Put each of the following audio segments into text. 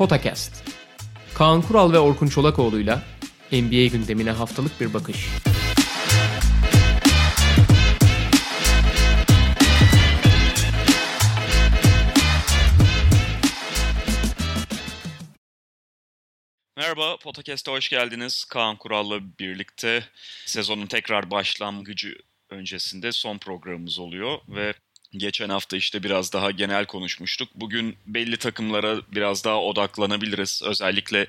Potakast. Kaan Kural ve Orkun Çolakoğlu'yla NBA gündemine haftalık bir bakış. Merhaba, Podcast'a hoş geldiniz. Kaan Kural'la birlikte sezonun tekrar başlangıcı öncesinde son programımız oluyor ve geçen hafta işte biraz daha genel konuşmuştuk. Bugün belli takımlara biraz daha odaklanabiliriz. Özellikle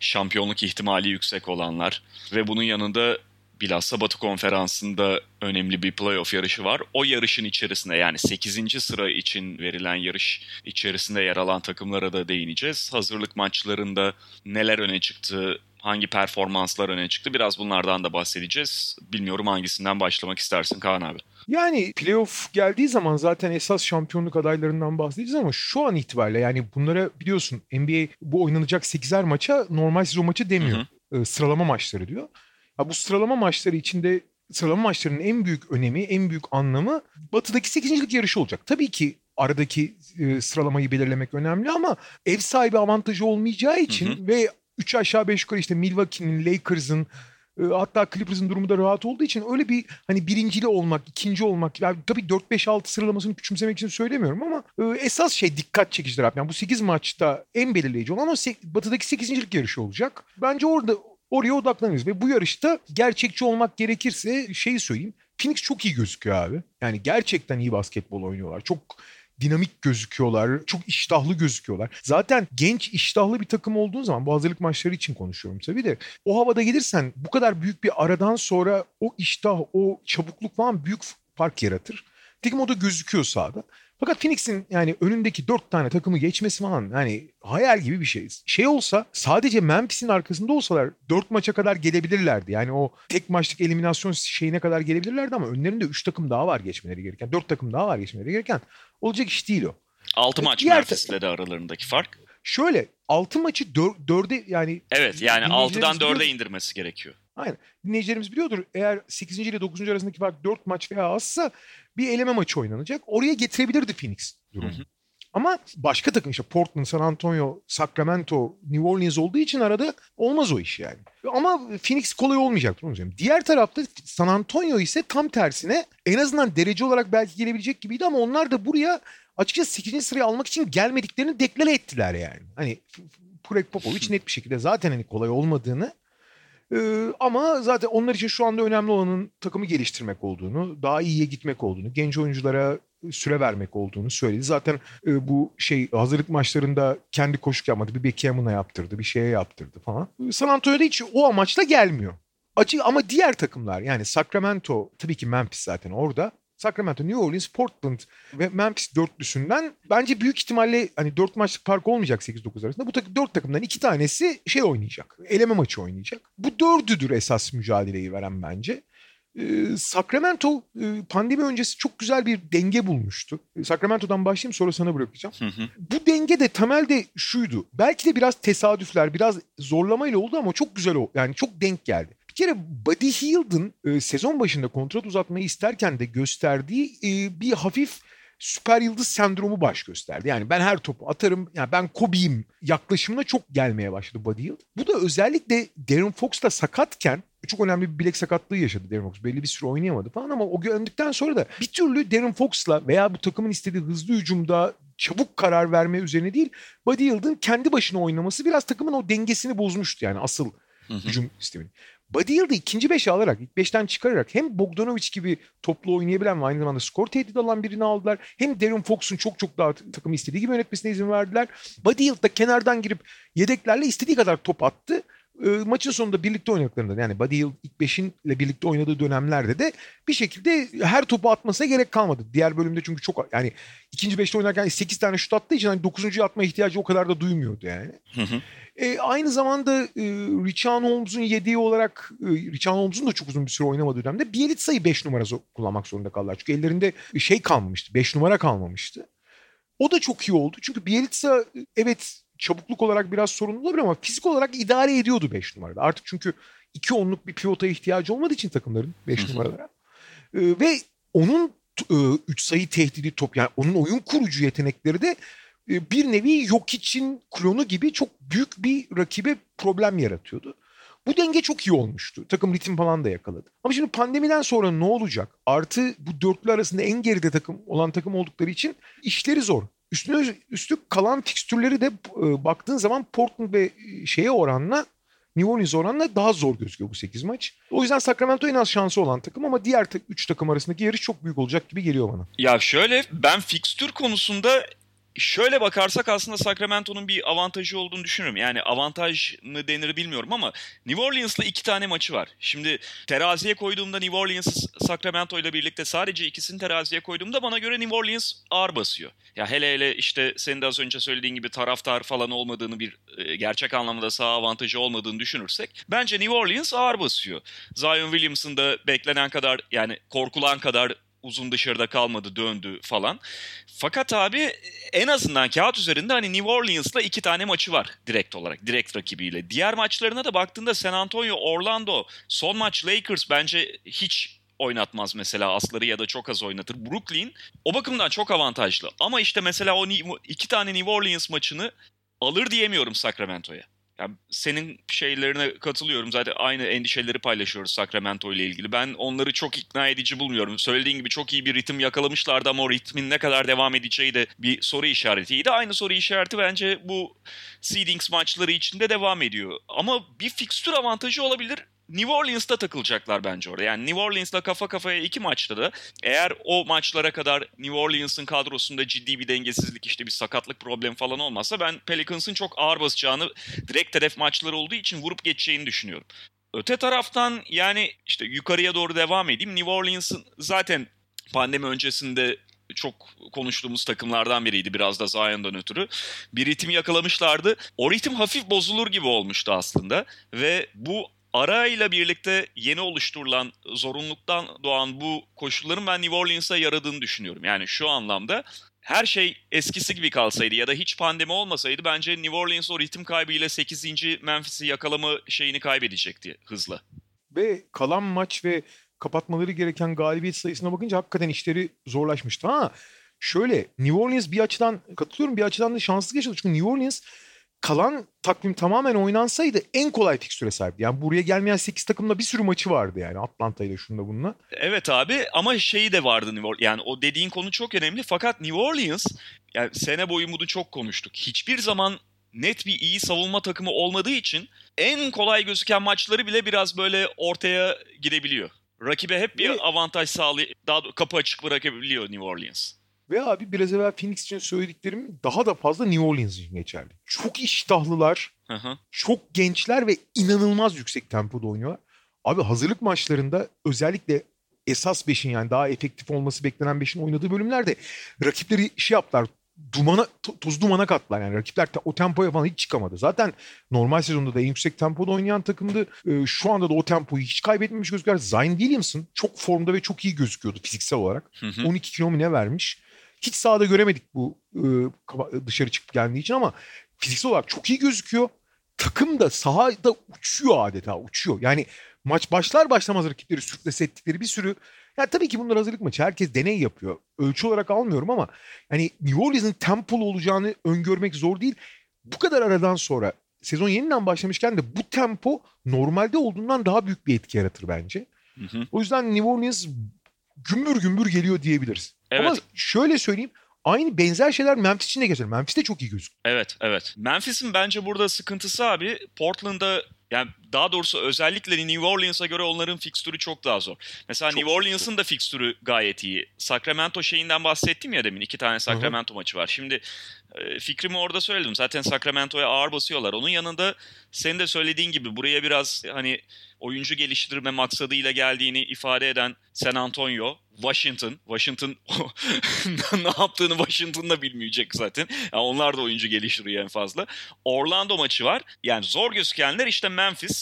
şampiyonluk ihtimali yüksek olanlar ve bunun yanında bilhassa Batı Konferansı'nda önemli bir playoff yarışı var. O yarışın içerisinde yani 8. sıra için verilen yarış içerisinde yer alan takımlara da değineceğiz. Hazırlık maçlarında neler öne çıktı, hangi performanslar öne çıktı biraz bunlardan da bahsedeceğiz. Bilmiyorum hangisinden başlamak istersin Kaan abi. Yani playoff geldiği zaman zaten esas şampiyonluk adaylarından bahsedeceğiz ama şu an itibariyle yani bunlara biliyorsun NBA bu oynanacak 8'er maça normal sezon maçı demiyor. Hı hı. Sıralama maçları diyor. Ya bu sıralama maçları içinde sıralama maçlarının en büyük önemi, en büyük anlamı batıdaki 8. yarışı olacak. Tabii ki aradaki e, sıralamayı belirlemek önemli ama ev sahibi avantajı olmayacağı için hı hı. ve 3 aşağı 5 yukarı işte Milwaukee'nin, Lakers'ın hatta Clippers'ın durumu da rahat olduğu için öyle bir hani birincili olmak, ikinci olmak yani tabii 4 5 6 sıralamasını küçümsemek için söylemiyorum ama e, esas şey dikkat çekicidir abi. Yani bu 8 maçta en belirleyici olan o batıdaki 8. yarışı olacak. Bence orada Oraya odaklanırız ve bu yarışta gerçekçi olmak gerekirse şeyi söyleyeyim. Phoenix çok iyi gözüküyor abi. Yani gerçekten iyi basketbol oynuyorlar. Çok dinamik gözüküyorlar. Çok iştahlı gözüküyorlar. Zaten genç iştahlı bir takım olduğun zaman bu hazırlık maçları için konuşuyorum tabii de o havada gelirsen bu kadar büyük bir aradan sonra o iştah, o çabukluk falan büyük fark yaratır. Takım o da gözüküyor sahada. Fakat Phoenix'in yani önündeki dört tane takımı geçmesi falan yani hayal gibi bir şey. Şey olsa sadece Memphis'in arkasında olsalar dört maça kadar gelebilirlerdi. Yani o tek maçlık eliminasyon şeyine kadar gelebilirlerdi ama önlerinde üç takım daha var geçmeleri gereken. Dört takım daha var geçmeleri gereken. Olacak iş değil o. Altı maç Memphis'le de aralarındaki fark. Şöyle altı maçı dör, dörde yani... Evet yani altıdan dörde indirmesi gerekiyor. Aynen. Dinleyicilerimiz biliyordur. Eğer 8. ile 9. arasındaki fark 4 maç veya azsa bir eleme maçı oynanacak. Oraya getirebilirdi Phoenix durumu. Ama başka takım işte Portland, San Antonio, Sacramento, New Orleans olduğu için arada olmaz o iş yani. Ama Phoenix kolay olmayacaktır onu söyleyeyim. Diğer tarafta San Antonio ise tam tersine en azından derece olarak belki gelebilecek gibiydi ama onlar da buraya açıkçası 8. sırayı almak için gelmediklerini deklare ettiler yani. Hani Prek Popovic net bir şekilde zaten hani kolay olmadığını ee, ama zaten onlar için şu anda önemli olanın takımı geliştirmek olduğunu, daha iyiye gitmek olduğunu, genç oyunculara süre vermek olduğunu söyledi. Zaten e, bu şey hazırlık maçlarında kendi koşuk yapmadı. Bir Beckham'ına yaptırdı, bir şeye yaptırdı falan. San Antonio'da hiç o amaçla gelmiyor. Acı ama diğer takımlar yani Sacramento tabii ki Memphis zaten orada. Sacramento, New Orleans, Portland ve Memphis dörtlüsünden bence büyük ihtimalle hani dört maçlık fark olmayacak 8-9 arasında. Bu tak- dört takımdan iki tanesi şey oynayacak. Eleme maçı oynayacak. Bu dördüdür esas mücadeleyi veren bence. Ee, Sacramento e, pandemi öncesi çok güzel bir denge bulmuştu. Sacramento'dan başlayayım sonra sana bırakacağım. Hı hı. Bu denge de temelde şuydu. Belki de biraz tesadüfler, biraz zorlamayla oldu ama çok güzel o. Yani çok denk geldi. Bir kere Buddy Hield'ın e, sezon başında kontrat uzatmayı isterken de gösterdiği e, bir hafif süper yıldız sendromu baş gösterdi. Yani ben her topu atarım, yani ben Kobe'yim yaklaşımına çok gelmeye başladı Buddy Hield. Bu da özellikle Darren Fox da sakatken çok önemli bir bilek sakatlığı yaşadı Darren Fox. Belli bir süre oynayamadı falan ama o göndükten sonra da bir türlü Darren Fox'la veya bu takımın istediği hızlı hücumda çabuk karar verme üzerine değil, Buddy Hield'ın kendi başına oynaması biraz takımın o dengesini bozmuştu yani asıl hücum sistemini. Hield'ı ikinci beşe alarak, ilk beşten çıkararak hem Bogdanovic gibi toplu oynayabilen ve aynı zamanda skor tehdit alan birini aldılar. Hem Darren Fox'un çok çok daha takımı istediği gibi yönetmesine izin verdiler. Hield da kenardan girip yedeklerle istediği kadar top attı. E, maçın sonunda birlikte oynadıklarında yani Buddy Hield ilk beşinle birlikte oynadığı dönemlerde de bir şekilde her topu atmasına gerek kalmadı. Diğer bölümde çünkü çok yani ikinci beşte oynarken 8 tane şut attığı için hani 9. atma ihtiyacı o kadar da duymuyordu yani. Hı hı. E, aynı zamanda e, Richard Holmes'un yediği olarak e, Richard Holmes'un da çok uzun bir süre oynamadığı dönemde Bielitsa'yı 5 numara kullanmak zorunda kaldılar. Çünkü ellerinde şey kalmamıştı. 5 numara kalmamıştı. O da çok iyi oldu. Çünkü Bielitsa evet çabukluk olarak biraz sorunlu olabilir ama fizik olarak idare ediyordu 5 numarada. Artık çünkü 2 onluk bir pivota ihtiyacı olmadığı için takımların 5 numaralara. E, ve onun 3 e, sayı tehdidi top yani onun oyun kurucu yetenekleri de e, bir nevi yok için klonu gibi çok büyük bir rakibe problem yaratıyordu. Bu denge çok iyi olmuştu. Takım ritim falan da yakaladı. Ama şimdi pandemiden sonra ne olacak? Artı bu dörtlü arasında en geride takım olan takım oldukları için işleri zor. Üstüne üstlük kalan fikstürleri de e, baktığın zaman Portland ve e, şeye oranla New Orleans oranla daha zor gözüküyor bu 8 maç. O yüzden Sacramento en az şansı olan takım ama diğer 3 takım arasındaki yarış çok büyük olacak gibi geliyor bana. Ya şöyle ben fikstür konusunda Şöyle bakarsak aslında Sacramento'nun bir avantajı olduğunu düşünüyorum. Yani avantaj mı denir bilmiyorum ama New Orleans'la iki tane maçı var. Şimdi teraziye koyduğumda New Orleans Sacramento ile birlikte sadece ikisini teraziye koyduğumda bana göre New Orleans ağır basıyor. Ya hele hele işte senin de az önce söylediğin gibi taraftar falan olmadığını bir e, gerçek anlamda sağ avantajı olmadığını düşünürsek bence New Orleans ağır basıyor. Zion Williamson da beklenen kadar yani korkulan kadar uzun dışarıda kalmadı döndü falan. Fakat abi en azından kağıt üzerinde hani New Orleans'la iki tane maçı var direkt olarak. Direkt rakibiyle. Diğer maçlarına da baktığında San Antonio, Orlando, son maç Lakers bence hiç oynatmaz mesela asları ya da çok az oynatır. Brooklyn o bakımdan çok avantajlı. Ama işte mesela o iki tane New Orleans maçını alır diyemiyorum Sacramento'ya. Yani senin şeylerine katılıyorum. Zaten aynı endişeleri paylaşıyoruz Sacramento ile ilgili. Ben onları çok ikna edici bulmuyorum. Söylediğin gibi çok iyi bir ritim yakalamışlardı ama o ritmin ne kadar devam edeceği de bir soru işaretiydi. Aynı soru işareti bence bu seedings maçları içinde devam ediyor. Ama bir fikstür avantajı olabilir. New Orleans'ta takılacaklar bence orada. Yani New Orleans'la kafa kafaya iki maçta da eğer o maçlara kadar New Orleans'ın kadrosunda ciddi bir dengesizlik işte bir sakatlık problemi falan olmazsa ben Pelicans'ın çok ağır basacağını direkt hedef maçları olduğu için vurup geçeceğini düşünüyorum. Öte taraftan yani işte yukarıya doğru devam edeyim. New Orleans'ın zaten pandemi öncesinde çok konuştuğumuz takımlardan biriydi biraz da Zion'dan ötürü. Bir ritim yakalamışlardı. O ritim hafif bozulur gibi olmuştu aslında ve bu ara ile birlikte yeni oluşturulan zorunluluktan doğan bu koşulların ben New Orleans'a yaradığını düşünüyorum. Yani şu anlamda her şey eskisi gibi kalsaydı ya da hiç pandemi olmasaydı bence New Orleans o ritim kaybıyla 8. Memphis'i yakalama şeyini kaybedecekti hızla. Ve kalan maç ve kapatmaları gereken galibiyet sayısına bakınca hakikaten işleri zorlaşmıştı. Ha şöyle New Orleans bir açıdan katılıyorum bir açıdan da şanslı geçti. Çünkü New Orleans kalan takvim tamamen oynansaydı en kolay fikstüre sahipti. Yani buraya gelmeyen 8 takımla bir sürü maçı vardı yani Atlanta ile şunda bununla. Evet abi ama şeyi de vardı New Orleans. Yani o dediğin konu çok önemli fakat New Orleans yani sene boyu bunu çok konuştuk. Hiçbir zaman net bir iyi savunma takımı olmadığı için en kolay gözüken maçları bile biraz böyle ortaya gidebiliyor. Rakibe hep bir avantaj sağlay daha kapı açık bırakabiliyor New Orleans. Ve abi biraz evvel Phoenix için söylediklerim daha da fazla New Orleans için geçerli. Çok iştahlılar, çok gençler ve inanılmaz yüksek tempoda oynuyorlar. Abi hazırlık maçlarında özellikle esas beşin yani daha efektif olması beklenen beşin oynadığı bölümlerde rakipleri şey yaptılar dumana toz dumana kattılar yani rakipler o tempoya falan hiç çıkamadı. Zaten normal sezonda da en yüksek tempoda oynayan takımdı. Ee, şu anda da o tempoyu hiç kaybetmemiş gözüküyor. Zion Williamson çok formda ve çok iyi gözüküyordu fiziksel olarak. Hı hı. 12 kilo mu ne vermiş. Hiç sahada göremedik bu e, dışarı çıkıp geldiği için ama fiziksel olarak çok iyi gözüküyor. Takım da sahada uçuyor adeta uçuyor. Yani maç başlar başlamaz rakipleri sürklese ettikleri bir sürü ya tabii ki bunlar hazırlık maçı. Herkes deney yapıyor. Ölçü olarak almıyorum ama yani New Orleans'ın tempolu olacağını öngörmek zor değil. Bu kadar aradan sonra sezon yeniden başlamışken de bu tempo normalde olduğundan daha büyük bir etki yaratır bence. Hı hı. O yüzden New Orleans gümbür gümbür geliyor diyebiliriz. Evet. Ama şöyle söyleyeyim. Aynı benzer şeyler Memphis için de geçer. Memphis de çok iyi gözüküyor. Evet, evet. Memphis'in bence burada sıkıntısı abi Portland'da yani daha doğrusu özellikle New Orleans'a göre onların fikstürü çok daha zor. Mesela çok New Orleans'ın da fikstürü gayet iyi. Sacramento şeyinden bahsettim ya demin. iki tane Sacramento Hı-hı. maçı var. Şimdi e, fikrimi orada söyledim. Zaten Sacramento'ya ağır basıyorlar. Onun yanında senin de söylediğin gibi buraya biraz hani oyuncu geliştirme maksadıyla geldiğini ifade eden San Antonio, Washington. Washington ne yaptığını Washington da bilmeyecek zaten. Yani onlar da oyuncu geliştiriyor en fazla. Orlando maçı var. Yani zor gözükenler işte Memphis,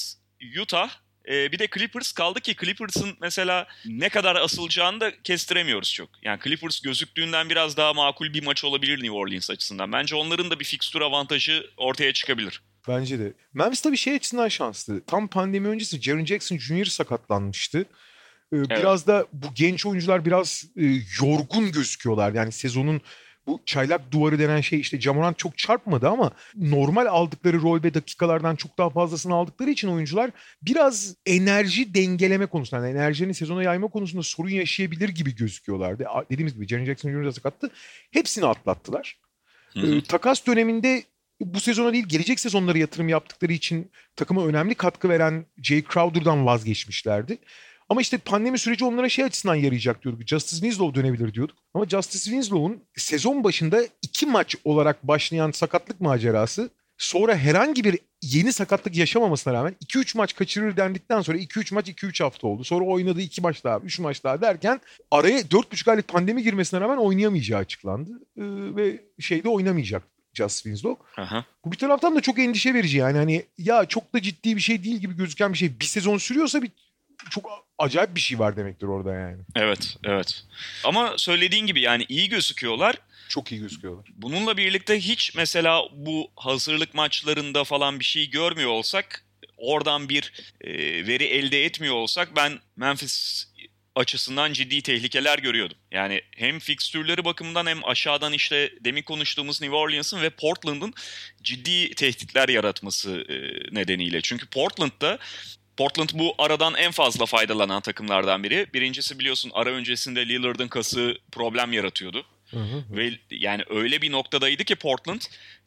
Utah, ee, bir de Clippers kaldı ki Clippers'ın mesela ne kadar asılacağını da kestiremiyoruz çok. Yani Clippers gözüktüğünden biraz daha makul bir maç olabilir New Orleans açısından. Bence onların da bir fikstür avantajı ortaya çıkabilir. Bence de. Memphis tabii şey açısından şanslı. Tam pandemi öncesi Jaren Jackson Jr. sakatlanmıştı. Ee, evet. Biraz da bu genç oyuncular biraz e, yorgun gözüküyorlar. Yani sezonun bu çaylak duvarı denen şey işte Camorant çok çarpmadı ama normal aldıkları rol ve dakikalardan çok daha fazlasını aldıkları için oyuncular biraz enerji dengeleme konusunda yani enerjinin sezona yayma konusunda sorun yaşayabilir gibi gözüküyorlardı. Dediğimiz gibi Jaren Jackson Jr. sakattı. Hepsini atlattılar. Ee, takas döneminde bu sezona değil gelecek sezonlara yatırım yaptıkları için takıma önemli katkı veren Jay Crowder'dan vazgeçmişlerdi. Ama işte pandemi süreci onlara şey açısından yarayacak diyorduk. Justice Winslow dönebilir diyorduk. Ama Justice Winslow'un sezon başında iki maç olarak başlayan sakatlık macerası sonra herhangi bir yeni sakatlık yaşamamasına rağmen 2-3 maç kaçırır dendikten sonra 2-3 maç 2-3 hafta oldu. Sonra oynadığı 2 maç daha 3 maç daha derken araya 4,5 aylık pandemi girmesine rağmen oynayamayacağı açıklandı. Ee, ve şeyde oynamayacak Just Winslow. Aha. Bu bir taraftan da çok endişe verici yani hani ya çok da ciddi bir şey değil gibi gözüken bir şey bir sezon sürüyorsa bir çok acayip bir şey var demektir orada yani. Evet, evet. Ama söylediğin gibi yani iyi gözüküyorlar. Çok iyi gözüküyorlar. Bununla birlikte hiç mesela bu hazırlık maçlarında falan bir şey görmüyor olsak, oradan bir e, veri elde etmiyor olsak ben Memphis açısından ciddi tehlikeler görüyordum. Yani hem fikstürleri bakımından hem aşağıdan işte demin konuştuğumuz New Orleans'ın ve Portland'ın ciddi tehditler yaratması e, nedeniyle. Çünkü Portland'da Portland bu aradan en fazla faydalanan takımlardan biri. Birincisi biliyorsun ara öncesinde Lillard'ın kası problem yaratıyordu. Hı hı. Ve yani öyle bir noktadaydı ki Portland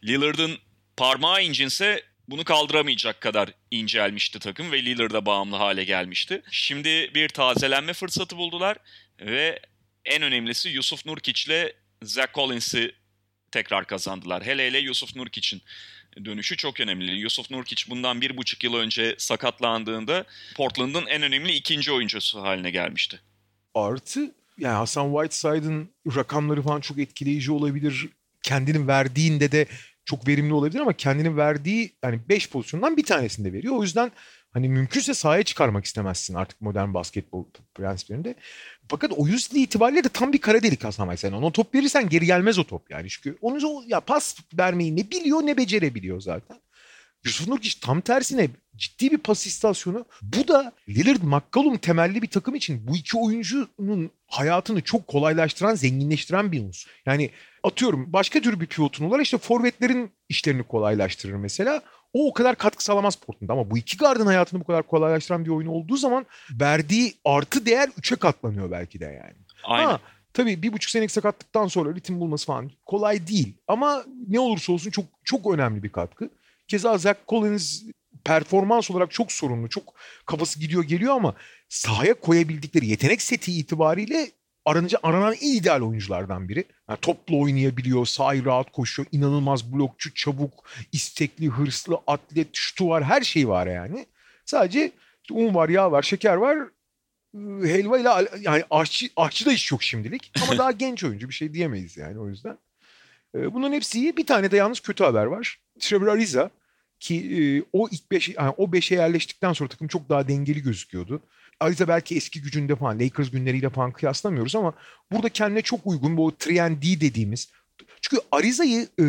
Lillard'ın parmağı incinse bunu kaldıramayacak kadar incelmişti takım ve Lillard'a bağımlı hale gelmişti. Şimdi bir tazelenme fırsatı buldular ve en önemlisi Yusuf Nurkic ile Zach Collins'i tekrar kazandılar. Hele hele Yusuf Nurkic'in dönüşü çok önemli. Yusuf Nurkic bundan bir buçuk yıl önce sakatlandığında Portland'ın en önemli ikinci oyuncusu haline gelmişti. Artı yani Hasan Whiteside'ın rakamları falan çok etkileyici olabilir. Kendini verdiğinde de çok verimli olabilir ama kendini verdiği yani 5 pozisyondan bir tanesinde veriyor. O yüzden hani mümkünse sahaya çıkarmak istemezsin artık modern basketbol prensiplerinde. Fakat o yüzden itibariyle de tam bir kara delik Hasan sen ona top verirsen geri gelmez o top yani. Çünkü onu ya pas vermeyi ne biliyor ne becerebiliyor zaten. Yusuf Nurkic tam tersine ciddi bir pas istasyonu. Bu da Lillard McCollum temelli bir takım için bu iki oyuncunun hayatını çok kolaylaştıran, zenginleştiren bir unsur. Yani atıyorum başka tür bir pivotun var işte forvetlerin işlerini kolaylaştırır mesela. O o kadar katkı sağlamaz Portland'da ama bu iki gardın hayatını bu kadar kolaylaştıran bir oyun olduğu zaman verdiği artı değer üçe katlanıyor belki de yani. Aynen. Ha, tabii bir buçuk senelik sakatlıktan sonra ritim bulması falan kolay değil. Ama ne olursa olsun çok çok önemli bir katkı. Keza Zach Collins performans olarak çok sorunlu. Çok kafası gidiyor geliyor ama sahaya koyabildikleri yetenek seti itibariyle aranıcı aranan en ideal oyunculardan biri. Yani toplu oynayabiliyor, sahayı rahat koşuyor, inanılmaz blokçu, çabuk, istekli, hırslı, atlet, şutu var, her şey var yani. Sadece un var, yağ var, şeker var. Iı, helva ile yani aşçı, aşçı da iş yok şimdilik. Ama daha genç oyuncu bir şey diyemeyiz yani o yüzden. Bunun hepsi iyi. Bir tane de yalnız kötü haber var. Trevor Ariza ki e, o ilk beş, yani o beşe yerleştikten sonra takım çok daha dengeli gözüküyordu. Ariza belki eski gücünde falan Lakers günleriyle falan kıyaslamıyoruz ama burada kendine çok uygun bu 3 D dediğimiz çünkü Ariza'yı e,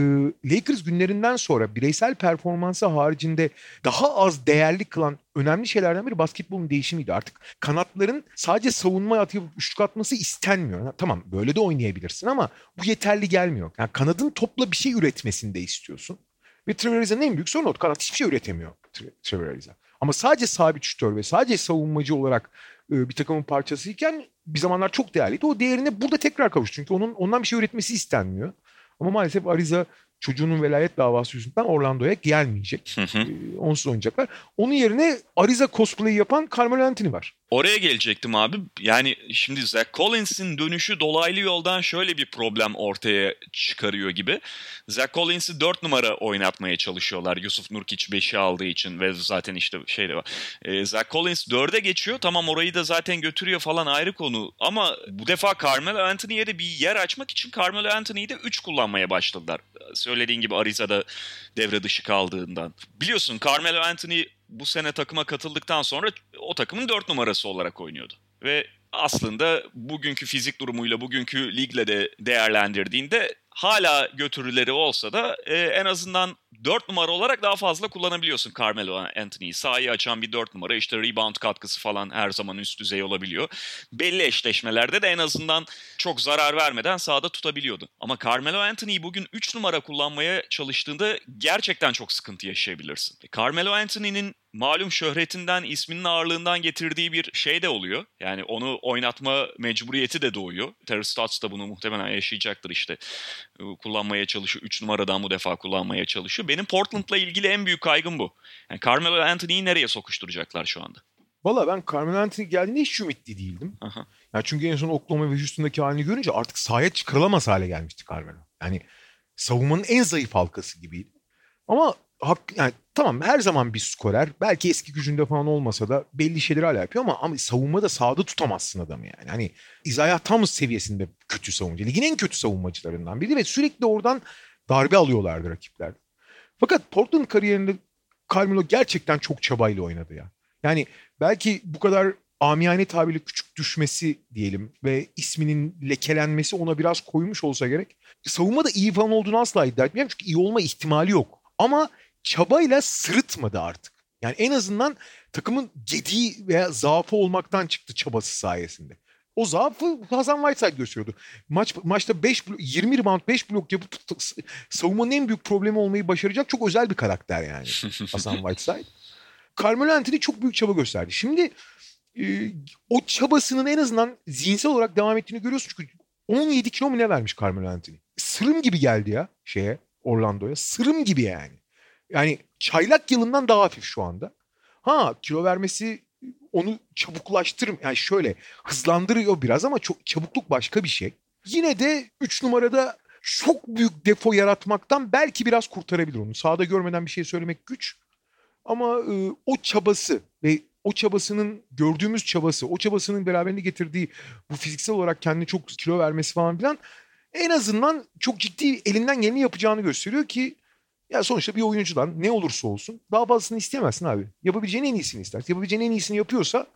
Lakers günlerinden sonra bireysel performansı haricinde daha az değerli kılan önemli şeylerden biri basketbolun değişimiydi. Artık kanatların sadece savunma atıp üçlük atması istenmiyor. tamam böyle de oynayabilirsin ama bu yeterli gelmiyor. Yani kanadın topla bir şey üretmesini de istiyorsun. Ve Trevor Ariza'nın en büyük sorunu o. Kanat hiçbir şey üretemiyor Trevor Ariza. Ama sadece sabit şütör ve sadece savunmacı olarak e, bir takımın parçasıyken bir zamanlar çok değerliydi. O değerine burada tekrar kavuştu. Çünkü onun ondan bir şey üretmesi istenmiyor. Ama maalesef Ariza çocuğunun velayet davası yüzünden Orlando'ya gelmeyecek. Hı hı. Ee, onsuz oynayacaklar. Onun yerine Ariza cosplay yapan Carmelo Anthony var. Oraya gelecektim abi. Yani şimdi Zach Collins'in dönüşü dolaylı yoldan şöyle bir problem ortaya çıkarıyor gibi. Zach Collins'i 4 numara oynatmaya çalışıyorlar. Yusuf Nurkic 5'i aldığı için ve zaten işte şey de var. Ee, Zach Collins 4'e geçiyor. Tamam orayı da zaten götürüyor falan ayrı konu. Ama bu defa Carmelo Anthony'ye de bir yer açmak için Carmelo Anthony'yi de 3 kullanmaya başladılar. Söylediğin gibi Ariza'da devre dışı kaldığından. Biliyorsun Carmelo Anthony bu sene takıma katıldıktan sonra o takımın dört numarası olarak oynuyordu. Ve aslında bugünkü fizik durumuyla bugünkü ligle de değerlendirdiğinde hala götürüleri olsa da e, en azından 4 numara olarak daha fazla kullanabiliyorsun Carmelo Anthony'yi. Sahayı açan bir 4 numara işte rebound katkısı falan her zaman üst düzey olabiliyor. Belli eşleşmelerde de en azından çok zarar vermeden sahada tutabiliyordun. Ama Carmelo Anthony'yi bugün 3 numara kullanmaya çalıştığında gerçekten çok sıkıntı yaşayabilirsin. Carmelo Anthony'nin malum şöhretinden, isminin ağırlığından getirdiği bir şey de oluyor. Yani onu oynatma mecburiyeti de doğuyor. Terry Stotts da bunu muhtemelen yaşayacaktır işte. Kullanmaya çalışıyor. 3 numaradan bu defa kullanmaya çalışıyor. Benim Portland'la ilgili en büyük kaygım bu. Yani Carmelo Anthony'yi nereye sokuşturacaklar şu anda? Valla ben Carmelo Anthony geldiğinde hiç ümitli değildim. Aha. Yani çünkü en son Oklahoma ve Houston'daki halini görünce artık sahaya çıkarılamaz hale gelmişti Carmelo. Yani savunmanın en zayıf halkası gibiydi. Ama hak, yani tamam her zaman bir skorer. Belki eski gücünde falan olmasa da belli şeyleri hala yapıyor ama, ama savunmada sağda tutamazsın adamı yani. Hani Isaiah Thomas seviyesinde kötü savunmacı. Ligin en kötü savunmacılarından biri ve sürekli oradan darbe alıyorlardı rakipler. Fakat Portland kariyerinde Carmelo gerçekten çok çabayla oynadı ya. Yani belki bu kadar amiyane tabirle küçük düşmesi diyelim ve isminin lekelenmesi ona biraz koymuş olsa gerek. Savunmada iyi falan olduğunu asla iddia etmiyorum çünkü iyi olma ihtimali yok. Ama çabayla sırıtmadı artık. Yani en azından takımın gediği veya zaafı olmaktan çıktı çabası sayesinde. O zaafı Hasan Whiteside gösteriyordu. Maç maçta 5 20 rebound 5 blok yapıp savunmanın en büyük problemi olmayı başaracak çok özel bir karakter yani Hasan Whiteside. Carmelo Anthony çok büyük çaba gösterdi. Şimdi e, o çabasının en azından zihinsel olarak devam ettiğini görüyorsun çünkü 17 kilo mu ne vermiş Carmelo Anthony? Sırım gibi geldi ya şeye Orlando'ya. Sırım gibi yani. Yani çaylak yılından daha hafif şu anda. Ha kilo vermesi onu çabuklaştırır. Yani şöyle hızlandırıyor biraz ama çok çabukluk başka bir şey. Yine de 3 numarada çok büyük defo yaratmaktan belki biraz kurtarabilir onu. Sağda görmeden bir şey söylemek güç. Ama e, o çabası ve o çabasının gördüğümüz çabası, o çabasının beraberinde getirdiği bu fiziksel olarak kendini çok kilo vermesi falan filan en azından çok ciddi elinden geleni yapacağını gösteriyor ki ya sonuçta bir oyuncudan ne olursa olsun daha fazlasını isteyemezsin abi. Yapabileceğin en iyisini istersin. Yapabileceğin en iyisini yapıyorsa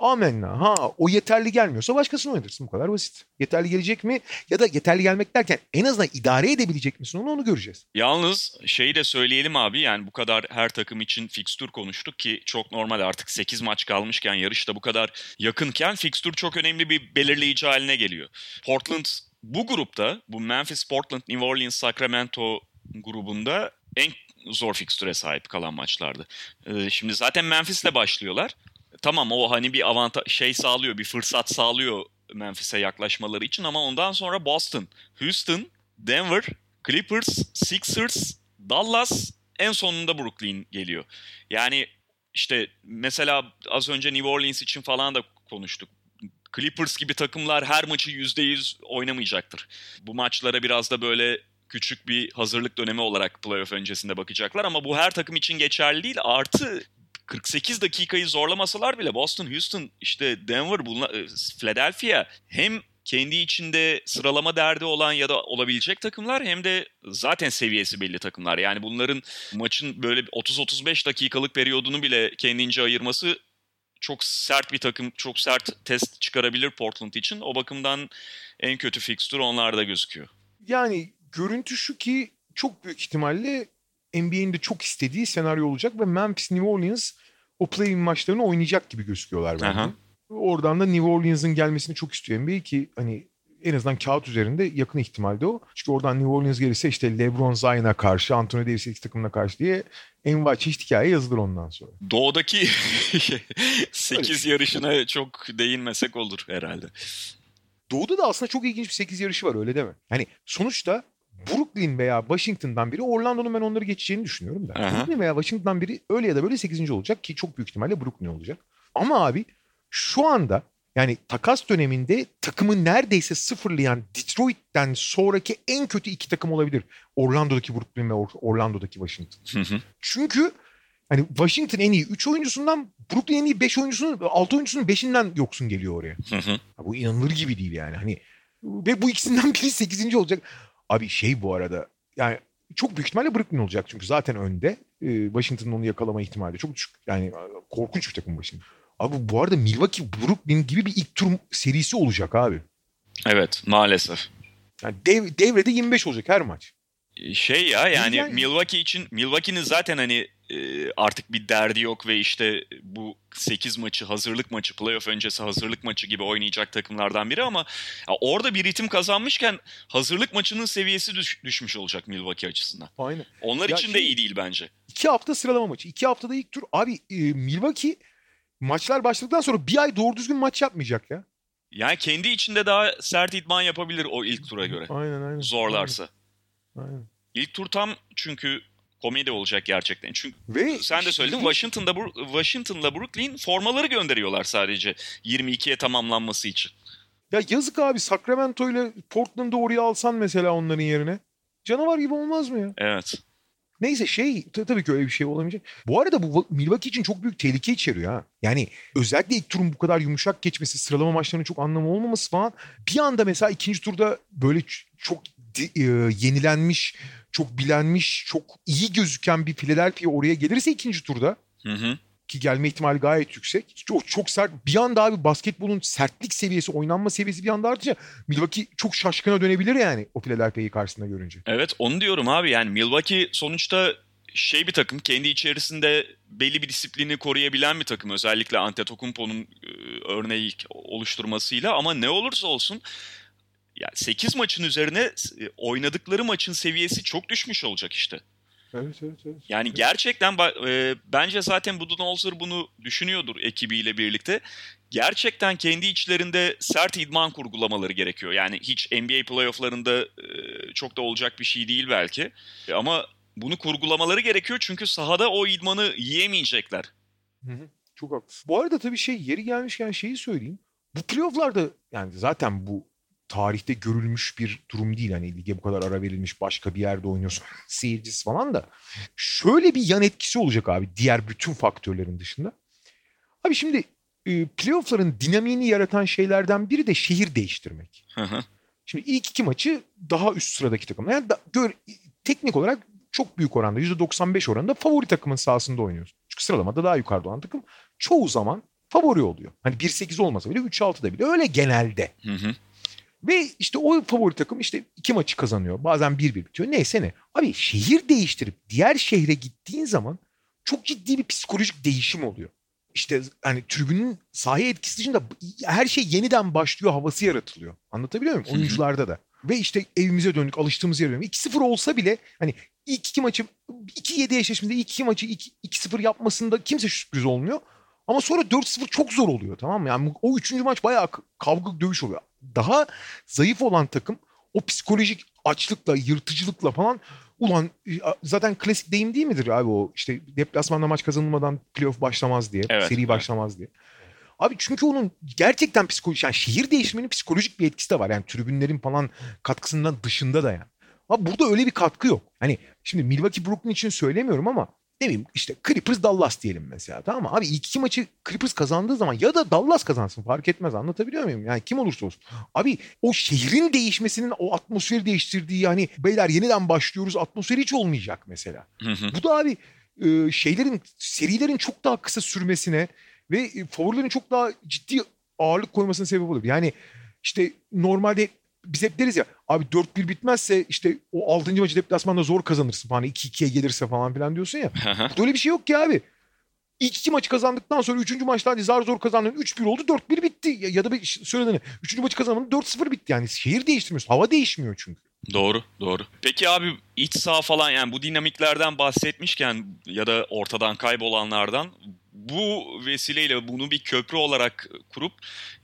amenna. Ha o yeterli gelmiyorsa başkasını oynatırsın. Bu kadar basit. Yeterli gelecek mi? Ya da yeterli gelmek derken en azından idare edebilecek misin onu onu göreceğiz. Yalnız şeyi de söyleyelim abi yani bu kadar her takım için fikstür konuştuk ki çok normal artık 8 maç kalmışken yarışta bu kadar yakınken fikstür çok önemli bir belirleyici haline geliyor. Portland bu grupta bu Memphis, Portland, New Orleans, Sacramento grubunda en zor fikstüre sahip kalan maçlardı. Ee, şimdi zaten Memphis'le başlıyorlar. Tamam o hani bir avantaj şey sağlıyor, bir fırsat sağlıyor Memphis'e yaklaşmaları için ama ondan sonra Boston, Houston, Denver, Clippers, Sixers, Dallas en sonunda Brooklyn geliyor. Yani işte mesela az önce New Orleans için falan da konuştuk. Clippers gibi takımlar her maçı %100 oynamayacaktır. Bu maçlara biraz da böyle küçük bir hazırlık dönemi olarak playoff öncesinde bakacaklar ama bu her takım için geçerli değil. Artı 48 dakikayı zorlamasalar bile Boston, Houston, işte Denver, e, Philadelphia hem kendi içinde sıralama derdi olan ya da olabilecek takımlar hem de zaten seviyesi belli takımlar. Yani bunların maçın böyle 30-35 dakikalık periyodunu bile kendince ayırması çok sert bir takım, çok sert test çıkarabilir Portland için. O bakımdan en kötü fikstür onlarda gözüküyor. Yani görüntü şu ki çok büyük ihtimalle NBA'in de çok istediği senaryo olacak ve Memphis New Orleans o play-in maçlarını oynayacak gibi gözüküyorlar bence. Aha. Oradan da New Orleans'ın gelmesini çok istiyor NBA ki hani en azından kağıt üzerinde yakın ihtimalde o. Çünkü oradan New Orleans gelirse işte LeBron Zion'a karşı, Anthony Davis ilk takımına karşı diye en çeşit hikaye yazılır ondan sonra. Doğudaki 8 yarışına çok değinmesek olur herhalde. Doğuda da aslında çok ilginç bir 8 yarışı var öyle deme. Hani sonuçta Brooklyn veya Washington'dan biri Orlando'nun ben onları geçeceğini düşünüyorum da. Aha. Brooklyn veya Washington'dan biri öyle ya da böyle 8. olacak ki çok büyük ihtimalle Brooklyn olacak. Ama abi şu anda yani takas döneminde takımı neredeyse sıfırlayan Detroit'ten sonraki en kötü iki takım olabilir. Orlando'daki Brooklyn ve Orlando'daki Washington. Hı hı. Çünkü hani Washington en iyi 3 oyuncusundan Brooklyn en iyi 5 oyuncusunun 6 oyuncusunun 5'inden yoksun geliyor oraya. Hı hı. Bu inanılır gibi değil yani. Hani ve bu ikisinden biri 8. olacak. Abi şey bu arada yani çok büyük ihtimalle Brooklyn olacak çünkü zaten önde. Ee, Washington'ın onu yakalama ihtimali çok düşük. Yani korkunç bir takım Washington. Abi bu arada Milwaukee Brooklyn gibi bir ilk tur serisi olacak abi. Evet maalesef. Yani dev, devrede 25 olacak her maç. Şey ya yani, Yani- Milwaukee için Milwaukee'nin zaten hani e, artık bir derdi yok ve işte bu 8 maçı hazırlık maçı playoff öncesi hazırlık maçı gibi oynayacak takımlardan biri ama ya orada bir ritim kazanmışken hazırlık maçının seviyesi düş- düşmüş olacak Milwaukee açısından. Aynen. Onlar Ya için de şey- iyi değil bence. İki hafta sıralama maçı. İki haftada ilk tur. Abi e, Milwaukee maçlar başladıktan sonra bir ay doğru düzgün maç yapmayacak ya. Yani kendi içinde daha sert idman yapabilir o ilk tura göre. Aynen aynen. Zorlarsa. Aynen. İlk tur tam çünkü komedi olacak gerçekten. Çünkü Ve sen de söyledin Washington'da Washington'la Brooklyn formaları gönderiyorlar sadece 22'ye tamamlanması için. Ya yazık abi Sacramento ile Portland'ı oraya alsan mesela onların yerine. Canavar gibi olmaz mı ya? Evet. Neyse şey ta- tabii ki öyle bir şey olamayacak. Bu arada bu Milwaukee için çok büyük tehlike içeriyor ha. Yani özellikle ilk turun bu kadar yumuşak geçmesi, sıralama maçlarının çok anlamı olmaması falan. Bir anda mesela ikinci turda böyle çok e, yenilenmiş, çok bilenmiş, çok iyi gözüken bir Philadelphia oraya gelirse ikinci turda Hı hı. ki gelme ihtimali gayet yüksek. Çok, çok sert. Bir anda abi basketbolun sertlik seviyesi, oynanma seviyesi bir anda artınca Milwaukee çok şaşkına dönebilir yani o Philadelphia'yı karşısında görünce. Evet onu diyorum abi yani Milwaukee sonuçta şey bir takım kendi içerisinde belli bir disiplini koruyabilen bir takım özellikle Antetokounmpo'nun e, örneği oluşturmasıyla ama ne olursa olsun ya 8 maçın üzerine e, oynadıkları maçın seviyesi çok düşmüş olacak işte. Evet evet evet. Yani gerçekten e, bence zaten Budenholzer bunu düşünüyordur ekibiyle birlikte. Gerçekten kendi içlerinde sert idman kurgulamaları gerekiyor. Yani hiç NBA playofflarında e, çok da olacak bir şey değil belki. E, ama bunu kurgulamaları gerekiyor çünkü sahada o idmanı yiyemeyecekler. Hı hı. Çok haklısın. Bu arada tabii şey yeri gelmişken şeyi söyleyeyim. Bu playofflarda yani zaten bu tarihte görülmüş bir durum değil. Hani lige bu kadar ara verilmiş başka bir yerde oynuyorsun seyircisi falan da. Şöyle bir yan etkisi olacak abi diğer bütün faktörlerin dışında. Abi şimdi e, playoffların dinamiğini yaratan şeylerden biri de şehir değiştirmek. Hı hı. Şimdi ilk iki maçı daha üst sıradaki takım. Yani da, gör, teknik olarak çok büyük oranda %95 oranında favori takımın sahasında oynuyorsun. Çünkü sıralamada daha yukarıda olan takım çoğu zaman favori oluyor. Hani 1-8 olmasa bile 3-6'da bile öyle genelde. Hı hı. Ve işte o favori takım işte iki maçı kazanıyor. Bazen 1-1 bitiyor. Neyse ne. Abi şehir değiştirip diğer şehre gittiğin zaman çok ciddi bir psikolojik değişim oluyor. İşte hani tribünün sahaya etkisi dışında her şey yeniden başlıyor havası yaratılıyor. Anlatabiliyor muyum? Oyuncularda da. Ve işte evimize döndük alıştığımız yere döndük. 2-0 olsa bile hani ilk iki maçı 2-7 eşleşmede ilk iki maçı 2 2-0 yapmasında kimse sürpriz olmuyor. Ama sonra 4-0 çok zor oluyor tamam mı? Yani o üçüncü maç bayağı kavga dövüş oluyor. Daha zayıf olan takım o psikolojik açlıkla, yırtıcılıkla falan ulan e, zaten klasik deyim değil midir abi o işte deplasmanda maç kazanılmadan playoff başlamaz diye, Evet, seri evet. başlamaz diye. Abi çünkü onun gerçekten psikolojik, yani şehir değiştirmenin psikolojik bir etkisi de var. Yani tribünlerin falan katkısından dışında da yani. Abi burada öyle bir katkı yok. Hani şimdi Milwaukee Brooklyn için söylemiyorum ama ne bileyim işte Clippers Dallas diyelim mesela tamam mı? Abi ilk iki maçı Clippers kazandığı zaman ya da Dallas kazansın fark etmez anlatabiliyor muyum? Yani kim olursa olsun. Abi o şehrin değişmesinin o atmosferi değiştirdiği yani beyler yeniden başlıyoruz atmosferi hiç olmayacak mesela. Hı hı. Bu da abi e, şeylerin serilerin çok daha kısa sürmesine ve e, favorilerin çok daha ciddi ağırlık koymasına sebep olur. Yani işte normalde biz hep deriz ya abi 4-1 bitmezse işte o 6. maçı deplasmanda zor kazanırsın falan 2-2'ye gelirse falan filan diyorsun ya. Böyle bir şey yok ki abi. İlk iki maçı kazandıktan sonra üçüncü maçta hadi zar zor kazandın 3-1 oldu 4-1 bitti. Ya, ya da bir söylediğini üçüncü maçı kazandın 4-0 bitti. Yani şehir değiştirmiyorsun. Hava değişmiyor çünkü. Doğru, doğru. Peki abi iç saha falan yani bu dinamiklerden bahsetmişken ya da ortadan kaybolanlardan bu vesileyle bunu bir köprü olarak kurup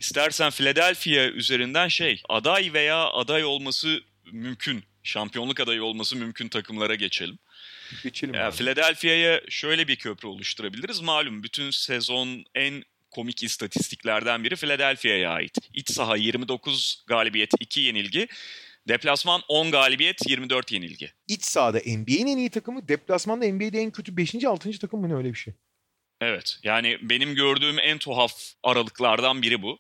istersen Philadelphia üzerinden şey aday veya aday olması mümkün, şampiyonluk adayı olması mümkün takımlara geçelim. Geçelim Ya, abi. Philadelphia'ya şöyle bir köprü oluşturabiliriz. Malum bütün sezon en komik istatistiklerden biri Philadelphia'ya ait. İç saha 29 galibiyet 2 yenilgi. Deplasman 10 galibiyet 24 yenilgi. İç sahada NBA'nin en iyi takımı, deplasmanda NBA'de en kötü 5. 6. takım mı ne öyle bir şey. Evet yani benim gördüğüm en tuhaf aralıklardan biri bu.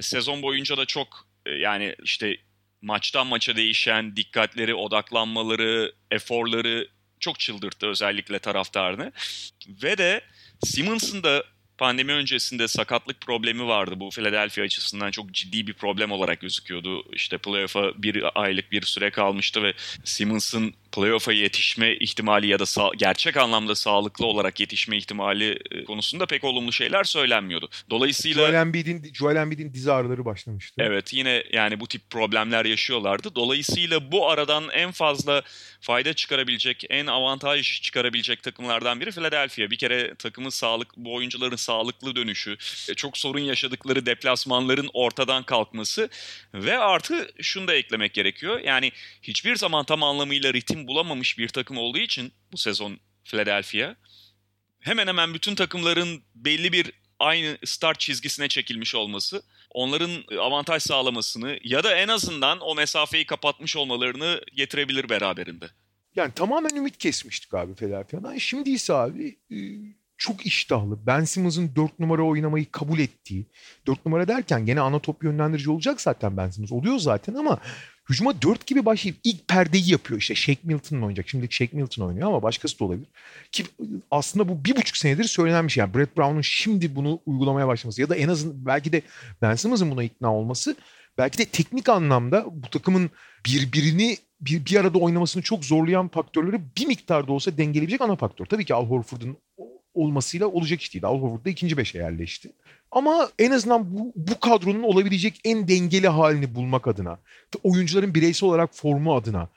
Sezon boyunca da çok e, yani işte maçtan maça değişen dikkatleri, odaklanmaları, eforları çok çıldırttı özellikle taraftarını. Ve de Simmons'ın da pandemi öncesinde sakatlık problemi vardı. Bu Philadelphia açısından çok ciddi bir problem olarak gözüküyordu. İşte playoff'a bir aylık bir süre kalmıştı ve Simmons'ın playoff'a yetişme ihtimali ya da gerçek anlamda sağlıklı olarak yetişme ihtimali e, konusunda pek olumlu şeyler söylenmiyordu. Dolayısıyla Joel Embiid'in Joel Embiid'in diz ağrıları başlamıştı. Evet yine yani bu tip problemler yaşıyorlardı. Dolayısıyla bu aradan en fazla fayda çıkarabilecek, en avantaj çıkarabilecek takımlardan biri Philadelphia. Bir kere takımın sağlık, bu oyuncuların sağlıklı dönüşü, e, çok sorun yaşadıkları deplasmanların ortadan kalkması ve artı şunu da eklemek gerekiyor. Yani hiçbir zaman tam anlamıyla ritim bulamamış bir takım olduğu için bu sezon Philadelphia hemen hemen bütün takımların belli bir aynı start çizgisine çekilmiş olması onların avantaj sağlamasını ya da en azından o mesafeyi kapatmış olmalarını getirebilir beraberinde. Yani tamamen ümit kesmiştik abi Philadelphia'dan. Şimdi ise abi e, çok iştahlı. Ben Simmons'ın 4 numara oynamayı kabul ettiği. 4 numara derken gene ana top yönlendirici olacak zaten Ben Simmons. Oluyor zaten ama hücuma 4 gibi başlayıp ilk perdeyi yapıyor. İşte Shake Milton oynayacak. Şimdi Shake Milton oynuyor ama başkası da olabilir. Ki aslında bu bir buçuk senedir söylenen bir şey. Yani Brett Brown'un şimdi bunu uygulamaya başlaması ya da en azından belki de Ben Simmons'ın buna ikna olması belki de teknik anlamda bu takımın birbirini bir, bir arada oynamasını çok zorlayan faktörleri bir miktarda olsa dengeleyebilecek ana faktör. Tabii ki Al Horford'un olmasıyla olacak iş değil. Al Horford da ikinci beşe yerleşti. Ama en azından bu, bu kadronun olabilecek en dengeli halini bulmak adına, oyuncuların bireysel olarak formu adına,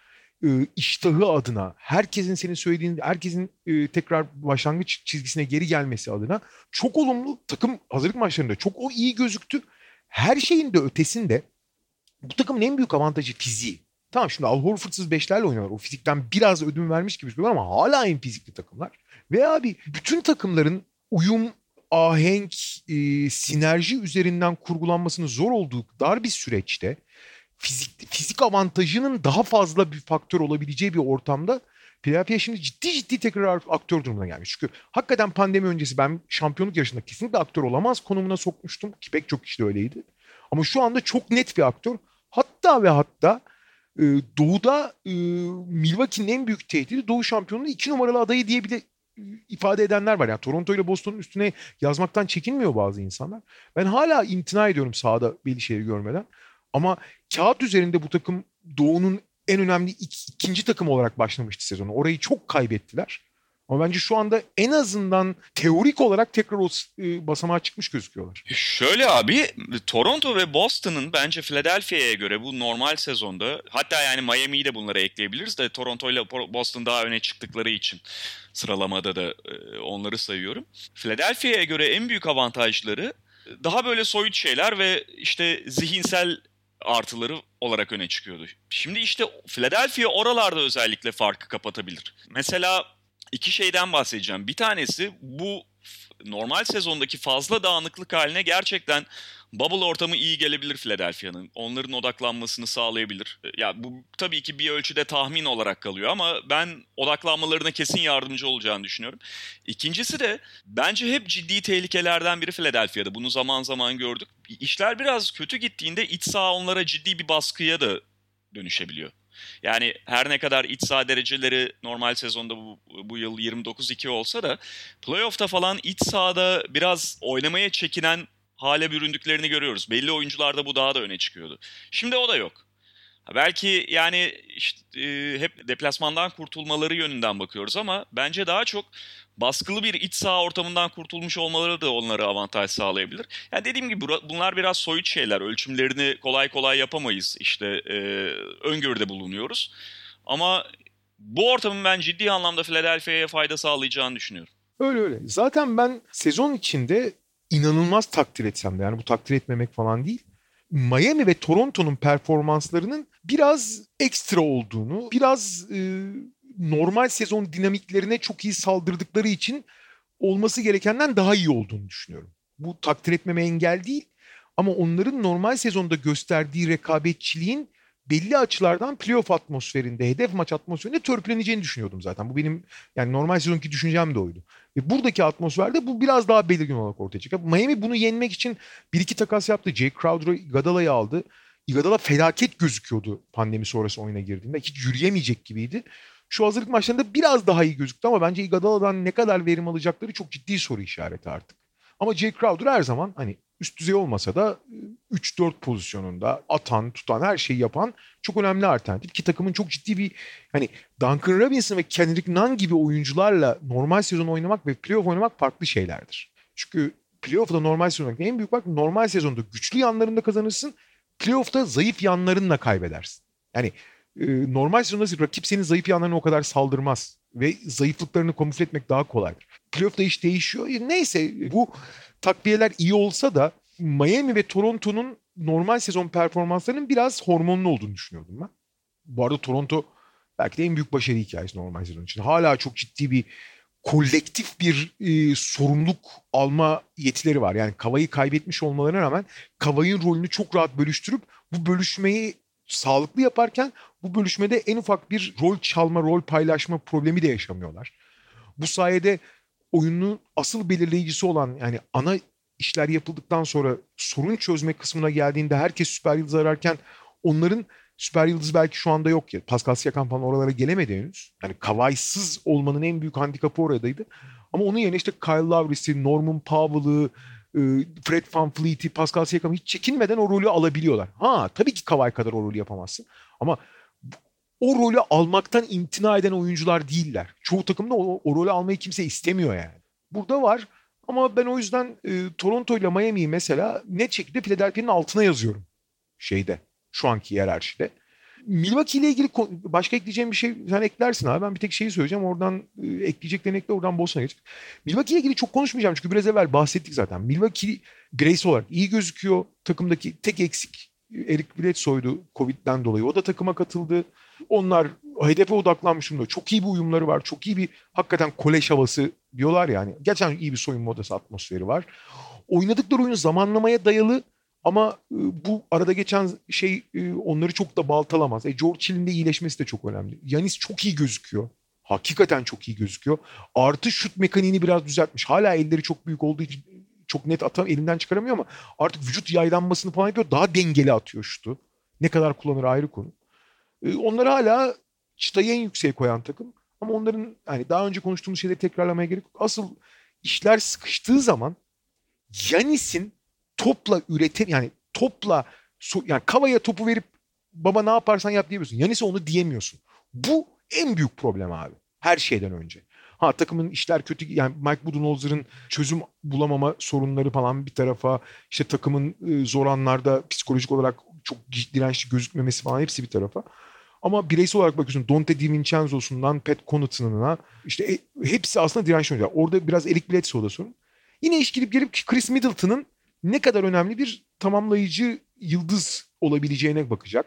e, iştahı adına, herkesin senin söylediğin, herkesin e, tekrar başlangıç çizgisine geri gelmesi adına çok olumlu takım hazırlık maçlarında çok o iyi gözüktü. Her şeyin de ötesinde bu takımın en büyük avantajı fiziği. Tamam şimdi Al Horford'sız beşlerle oynuyorlar. O fizikten biraz ödün vermiş gibi gözüküyorlar ama hala en fizikli takımlar. Ve abi bütün takımların uyum, ahenk, e, sinerji üzerinden kurgulanmasının zor olduğu dar bir süreçte fizik, fizik avantajının daha fazla bir faktör olabileceği bir ortamda Philadelphia şimdi ciddi ciddi tekrar aktör durumuna gelmiş. Çünkü hakikaten pandemi öncesi ben şampiyonluk yarışında kesinlikle aktör olamaz konumuna sokmuştum ki pek çok kişi de öyleydi. Ama şu anda çok net bir aktör. Hatta ve hatta e, Doğu'da e, Milwaukee'nin en büyük tehdidi Doğu şampiyonluğu iki numaralı adayı diye bir de ifade edenler var. Yani Toronto ile Boston'un üstüne yazmaktan çekinmiyor bazı insanlar. Ben hala imtina ediyorum sahada belli şeyleri görmeden. Ama kağıt üzerinde bu takım Doğu'nun en önemli ik- ikinci takım olarak başlamıştı sezonu. Orayı çok kaybettiler. Ama bence şu anda en azından teorik olarak tekrar o e, basamağa çıkmış gözüküyorlar. Şöyle abi Toronto ve Boston'ın bence Philadelphia'ya göre bu normal sezonda hatta yani Miami'yi de bunlara ekleyebiliriz de Toronto ile Boston daha öne çıktıkları için sıralamada da e, onları sayıyorum. Philadelphia'ya göre en büyük avantajları daha böyle soyut şeyler ve işte zihinsel artıları olarak öne çıkıyordu. Şimdi işte Philadelphia oralarda özellikle farkı kapatabilir. Mesela iki şeyden bahsedeceğim. Bir tanesi bu normal sezondaki fazla dağınıklık haline gerçekten bubble ortamı iyi gelebilir Philadelphia'nın. Onların odaklanmasını sağlayabilir. Ya bu tabii ki bir ölçüde tahmin olarak kalıyor ama ben odaklanmalarına kesin yardımcı olacağını düşünüyorum. İkincisi de bence hep ciddi tehlikelerden biri Philadelphia'da. Bunu zaman zaman gördük. İşler biraz kötü gittiğinde iç saha onlara ciddi bir baskıya da dönüşebiliyor. Yani her ne kadar iç saha dereceleri normal sezonda bu, bu yıl 29-2 olsa da playoff'ta falan iç sahada biraz oynamaya çekinen hale büründüklerini görüyoruz. Belli oyuncularda bu daha da öne çıkıyordu. Şimdi o da yok. Belki yani işte, e, hep deplasmandan kurtulmaları yönünden bakıyoruz ama bence daha çok baskılı bir iç saha ortamından kurtulmuş olmaları da onlara avantaj sağlayabilir. Yani dediğim gibi bunlar biraz soyut şeyler. Ölçümlerini kolay kolay yapamayız. İşte e, öngörüde bulunuyoruz. Ama bu ortamın ben ciddi anlamda Philadelphia'ya fayda sağlayacağını düşünüyorum. Öyle öyle. Zaten ben sezon içinde inanılmaz takdir etsem de yani bu takdir etmemek falan değil. Miami ve Toronto'nun performanslarının biraz ekstra olduğunu, biraz e, normal sezon dinamiklerine çok iyi saldırdıkları için olması gerekenden daha iyi olduğunu düşünüyorum. Bu takdir etmeme engel değil ama onların normal sezonda gösterdiği rekabetçiliğin belli açılardan playoff atmosferinde, hedef maç atmosferinde törpüleneceğini düşünüyordum zaten. Bu benim yani normal sezonki düşüncem de oydu. Ve buradaki atmosferde bu biraz daha belirgin olarak ortaya çıkıyor. Miami bunu yenmek için bir iki takas yaptı. Jake Crowder'ı Iguodala'yı aldı. Iguodala felaket gözüküyordu pandemi sonrası oyuna girdiğinde. Hiç yürüyemeyecek gibiydi. Şu hazırlık maçlarında biraz daha iyi gözüktü ama bence Iguodala'dan ne kadar verim alacakları çok ciddi soru işareti artık. Ama Jay Crowder her zaman hani üst düzey olmasa da 3-4 pozisyonunda atan, tutan, her şeyi yapan çok önemli alternatif. Ki takımın çok ciddi bir hani Duncan Robinson ve Kendrick Nunn gibi oyuncularla normal sezon oynamak ve playoff oynamak farklı şeylerdir. Çünkü playoff'da normal sezon en büyük fark normal sezonda güçlü yanlarında kazanırsın. Playoff'ta zayıf yanlarınla kaybedersin. Yani e, normal sezonda rakip senin zayıf yanlarına o kadar saldırmaz. Ve zayıflıklarını kamufle etmek daha kolaydır. Playoff'ta iş değişiyor. Neyse bu takviyeler iyi olsa da Miami ve Toronto'nun normal sezon performanslarının biraz hormonlu olduğunu düşünüyordum ben. Bu arada Toronto belki de en büyük başarı hikayesi normal sezon için. Hala çok ciddi bir kolektif bir e, sorumluluk alma yetileri var. Yani Kava'yı kaybetmiş olmalarına rağmen Kava'nın rolünü çok rahat bölüştürüp bu bölüşmeyi sağlıklı yaparken bu bölüşmede en ufak bir rol çalma, rol paylaşma problemi de yaşamıyorlar. Bu sayede oyunun asıl belirleyicisi olan yani ana işler yapıldıktan sonra sorun çözme kısmına geldiğinde herkes süper yıldız ararken onların süper yıldız belki şu anda yok ya. Pascal Siakam falan oralara gelemedi henüz. Yani Kavay'sız olmanın en büyük handikapı oradaydı. Ama onun yerine işte Kyle Lowry'si, Norman Powell'ı, e, Fred VanVleet'i, Pascal Siakam'ı hiç çekinmeden o rolü alabiliyorlar. Ha tabii ki Kavay kadar o rolü yapamazsın. Ama o rolü almaktan imtina eden oyuncular değiller. Çoğu takımda o, o rolü almayı kimse istemiyor yani. Burada var ama ben o yüzden e, Toronto ile Miami'yi mesela net şekilde Philadelphia'nın altına yazıyorum şeyde şu anki hiyerarşide. Milwaukee ile ilgili başka ekleyeceğim bir şey sen eklersin abi. Ben bir tek şeyi söyleyeceğim. Oradan e, ekleyeceklerini ekle oradan Boston'a geç. Milwaukee ile ilgili çok konuşmayacağım çünkü biraz evvel bahsettik zaten. Milwaukee bireysel olarak iyi gözüküyor. Takımdaki tek eksik Eric Bledsoe'ydu Covid'den dolayı. O da takıma katıldı. Onlar hedefe odaklanmış durumda. Çok iyi bir uyumları var. Çok iyi bir hakikaten kolej havası diyorlar yani. Gerçekten iyi bir soyunma odası atmosferi var. Oynadıkları oyun zamanlamaya dayalı ama e, bu arada geçen şey e, onları çok da baltalamaz. E, George Hill'in de iyileşmesi de çok önemli. Yanis çok iyi gözüküyor. Hakikaten çok iyi gözüküyor. Artı şut mekaniğini biraz düzeltmiş. Hala elleri çok büyük olduğu için çok net atam elinden çıkaramıyor ama artık vücut yaylanmasını falan yapıyor. Daha dengeli atıyor şutu. Ne kadar kullanır ayrı konu. E, onları hala çıtayı en yükseğe koyan takım. Ama onların hani daha önce konuştuğumuz şeyleri tekrarlamaya gerek yok. Asıl işler sıkıştığı zaman Yanis'in topla üretim yani topla yani Kava'ya topu verip baba ne yaparsan yap diyemiyorsun. Yanis'e onu diyemiyorsun. Bu en büyük problem abi. Her şeyden önce. Ha takımın işler kötü yani Mike Budenholzer'ın çözüm bulamama sorunları falan bir tarafa işte takımın e, zor anlarda psikolojik olarak çok dirençli gözükmemesi falan hepsi bir tarafa. Ama bireysel olarak bakıyorsun Dante DiVincenzo'sundan Pat Connaughton'ına işte e, hepsi aslında dirençli oyuncular. Orada biraz Eric Bledsoe'da sorun. Yine iş girip gelip Chris Middleton'ın ne kadar önemli bir tamamlayıcı yıldız olabileceğine bakacak.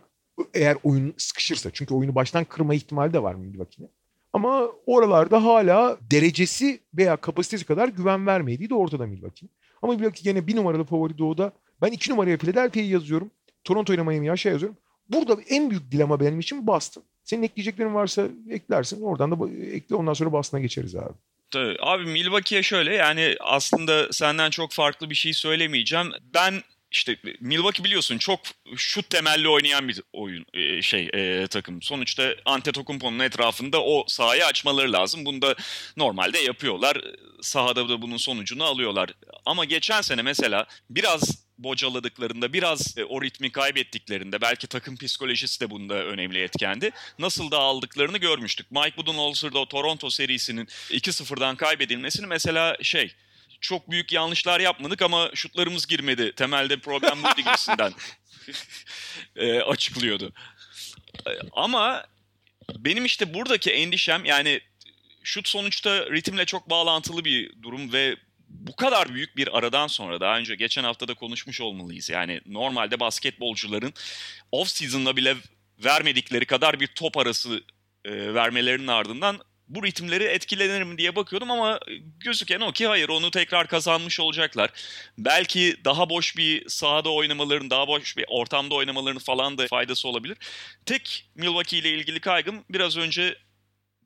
Eğer oyun sıkışırsa. Çünkü oyunu baştan kırma ihtimali de var Milwaukee'nin. Ama oralarda hala derecesi veya kapasitesi kadar güven vermediği de ortada Milwaukee. Ama Milwaukee gene bir numaralı favori doğuda. Ben iki numaraya Philadelphia'yı yazıyorum. Toronto ile Miami'yi aşağı yazıyorum. Burada en büyük dilema benim için Boston. Senin ekleyeceklerin varsa eklersin. Oradan da ekle ondan sonra Boston'a geçeriz abi. Tabii. Abi Milwaukee'ye şöyle yani aslında senden çok farklı bir şey söylemeyeceğim. Ben işte Milwaukee biliyorsun çok şut temelli oynayan bir oyun e, şey e, takım. Sonuçta Antetokounmpo'nun etrafında o sahayı açmaları lazım. Bunu da normalde yapıyorlar. Sahada da bunun sonucunu alıyorlar. Ama geçen sene mesela biraz bocaladıklarında, biraz e, o ritmi kaybettiklerinde belki takım psikolojisi de bunda önemli etkendi. Nasıl da aldıklarını görmüştük. Mike Budenholzer'da o Toronto serisinin 2-0'dan kaybedilmesini mesela şey çok büyük yanlışlar yapmadık ama şutlarımız girmedi. Temelde problem buydu gibisinden e, açıklıyordu. E, ama benim işte buradaki endişem yani şut sonuçta ritimle çok bağlantılı bir durum ve bu kadar büyük bir aradan sonra daha önce geçen hafta da konuşmuş olmalıyız. Yani normalde basketbolcuların off season'la bile vermedikleri kadar bir top arası e, vermelerinin ardından bu ritimleri etkilenir mi diye bakıyordum ama gözüken o ki hayır onu tekrar kazanmış olacaklar. Belki daha boş bir sahada oynamaların, daha boş bir ortamda oynamaların falan da faydası olabilir. Tek Milwaukee ile ilgili kaygım biraz önce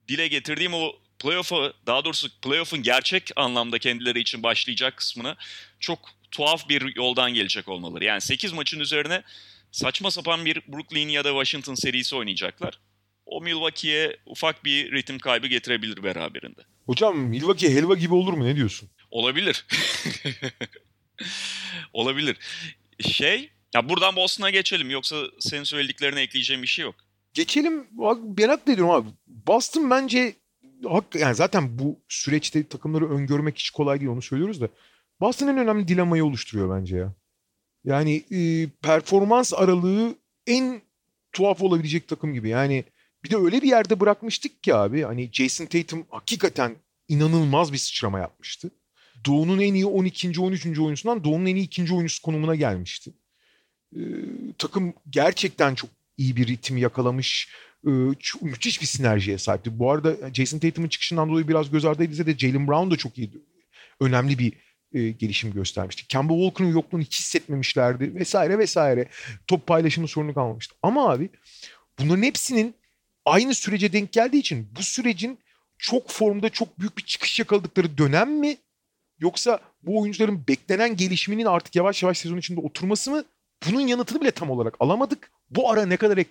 dile getirdiğim o playoff'a daha doğrusu playoff'un gerçek anlamda kendileri için başlayacak kısmına çok tuhaf bir yoldan gelecek olmaları. Yani 8 maçın üzerine saçma sapan bir Brooklyn ya da Washington serisi oynayacaklar. O Milwaukee'ye ufak bir ritim kaybı getirebilir beraberinde. Hocam Milwaukee helva gibi olur mu ne diyorsun? Olabilir. Olabilir. Şey, ya buradan Boston'a geçelim. Yoksa senin söylediklerine ekleyeceğim bir şey yok. Geçelim. Merak ediyorum abi. Boston bence yani zaten bu süreçte takımları öngörmek hiç kolay değil onu söylüyoruz da. Boston en önemli dilemayı oluşturuyor bence ya. Yani e, performans aralığı en tuhaf olabilecek takım gibi. Yani bir de öyle bir yerde bırakmıştık ki abi. Hani Jason Tatum hakikaten inanılmaz bir sıçrama yapmıştı. Doğu'nun en iyi 12. 13. oyuncusundan Doğu'nun en iyi ikinci oyuncusu konumuna gelmişti. Ee, takım gerçekten çok iyi bir ritim yakalamış. Ee, müthiş bir sinerjiye sahipti. Bu arada Jason Tatum'un çıkışından dolayı biraz göz ardı edilse de Jalen Brown da çok iyi. Önemli bir e, gelişim göstermişti. Kemba Walker'ın yokluğunu hissetmemişlerdi vesaire vesaire. Top paylaşımı sorunu kalmamıştı. Ama abi bunların hepsinin aynı sürece denk geldiği için bu sürecin çok formda çok büyük bir çıkış yakaladıkları dönem mi? Yoksa bu oyuncuların beklenen gelişiminin artık yavaş yavaş sezon içinde oturması mı? Bunun yanıtını bile tam olarak alamadık. Bu ara ne kadar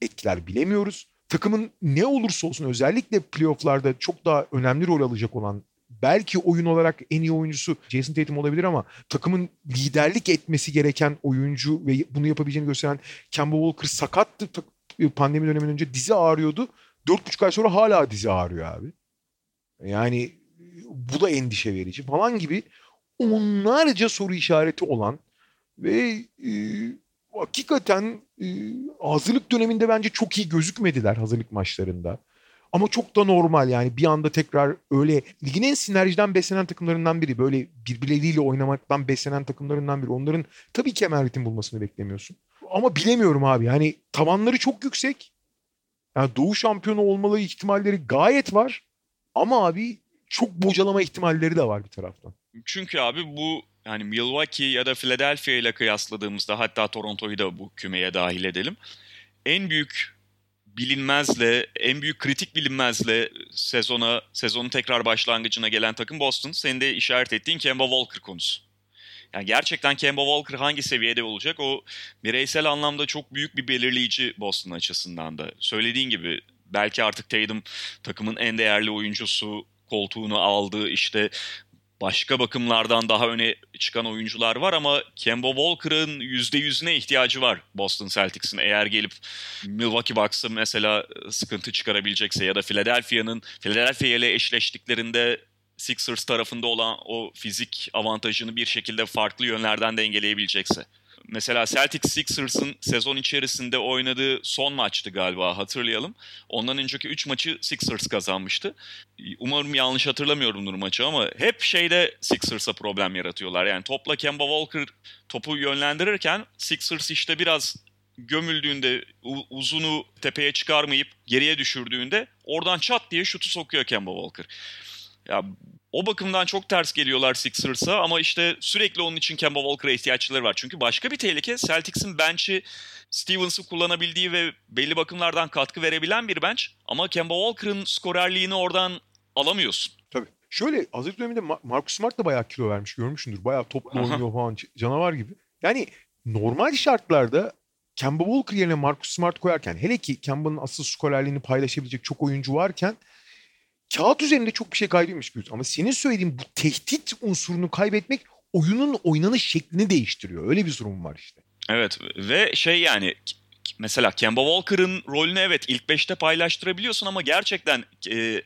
etkiler bilemiyoruz. Takımın ne olursa olsun özellikle playofflarda çok daha önemli rol alacak olan belki oyun olarak en iyi oyuncusu Jason Tatum olabilir ama takımın liderlik etmesi gereken oyuncu ve bunu yapabileceğini gösteren Kemba Walker sakattı pandemi döneminden önce dizi ağrıyordu. Dört buçuk ay sonra hala dizi ağrıyor abi. Yani bu da endişe verici falan gibi onlarca soru işareti olan ve e, hakikaten e, hazırlık döneminde bence çok iyi gözükmediler hazırlık maçlarında. Ama çok da normal yani bir anda tekrar öyle ligin en sinerjiden beslenen takımlarından biri. Böyle birbirleriyle oynamaktan beslenen takımlarından biri. Onların tabii ki hemen ritim bulmasını beklemiyorsun. Ama bilemiyorum abi yani tavanları çok yüksek. Yani Doğu şampiyonu olmalı ihtimalleri gayet var. Ama abi çok bocalama ihtimalleri de var bir taraftan. Çünkü abi bu yani Milwaukee ya da Philadelphia ile kıyasladığımızda hatta Toronto'yu da bu kümeye dahil edelim. En büyük bilinmezle, en büyük kritik bilinmezle sezona, sezonun tekrar başlangıcına gelen takım Boston. Senin de işaret ettiğin Kemba Walker konusu. Yani gerçekten Kemba Walker hangi seviyede olacak o bireysel anlamda çok büyük bir belirleyici Boston açısından da. Söylediğin gibi belki artık Tatum takımın en değerli oyuncusu koltuğunu aldı işte başka bakımlardan daha öne çıkan oyuncular var ama Kemba Walker'ın %100'üne ihtiyacı var Boston Celtics'in. Eğer gelip Milwaukee Bucks'ı mesela sıkıntı çıkarabilecekse ya da Philadelphia'nın Philadelphia ile eşleştiklerinde Sixers tarafında olan o fizik avantajını bir şekilde farklı yönlerden dengeleyebilecekse. Mesela Celtics Sixers'ın sezon içerisinde oynadığı son maçtı galiba hatırlayalım. Ondan önceki 3 maçı Sixers kazanmıştı. Umarım yanlış hatırlamıyorumdur maçı ama hep şeyde Sixers'a problem yaratıyorlar. Yani topla Kemba Walker topu yönlendirirken Sixers işte biraz gömüldüğünde uzunu tepeye çıkarmayıp geriye düşürdüğünde oradan çat diye şutu sokuyor Kemba Walker. Ya o bakımdan çok ters geliyorlar Sixers'a ama işte sürekli onun için Kemba Walker'a ihtiyaçları var. Çünkü başka bir tehlike Celtics'in bench'i Stevens'ı kullanabildiği ve belli bakımlardan katkı verebilen bir bench. Ama Kemba Walker'ın skorerliğini oradan alamıyorsun. Tabii. Şöyle hazırlık döneminde Marcus Smart da bayağı kilo vermiş görmüşsündür. Bayağı toplu oynuyor falan canavar gibi. Yani normal şartlarda Kemba Walker yerine Marcus Smart koyarken hele ki Kemba'nın asıl skorerliğini paylaşabilecek çok oyuncu varken kağıt üzerinde çok bir şey kaybetmiş bir Ama senin söylediğin bu tehdit unsurunu kaybetmek oyunun oynanış şeklini değiştiriyor. Öyle bir durum var işte. Evet ve şey yani mesela Kemba Walker'ın rolünü evet ilk beşte paylaştırabiliyorsun ama gerçekten e,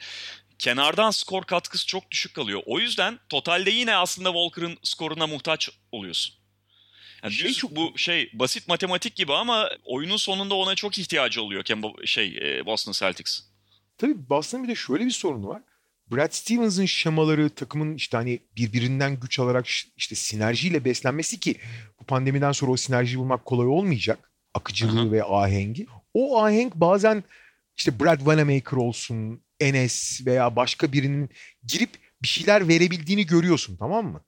kenardan skor katkısı çok düşük kalıyor. O yüzden totalde yine aslında Walker'ın skoruna muhtaç oluyorsun. Yani şey çok... bu şey basit matematik gibi ama oyunun sonunda ona çok ihtiyacı oluyor Kemba şey e, Boston Celtics. Tabii Boston'ın bir de şöyle bir sorunu var. Brad Stevens'ın şemaları takımın işte hani birbirinden güç alarak işte sinerjiyle beslenmesi ki bu pandemiden sonra o sinerjiyi bulmak kolay olmayacak. Akıcılığı Aha. ve ahengi. O ahenk bazen işte Brad Wanamaker olsun, Enes veya başka birinin girip bir şeyler verebildiğini görüyorsun tamam mı?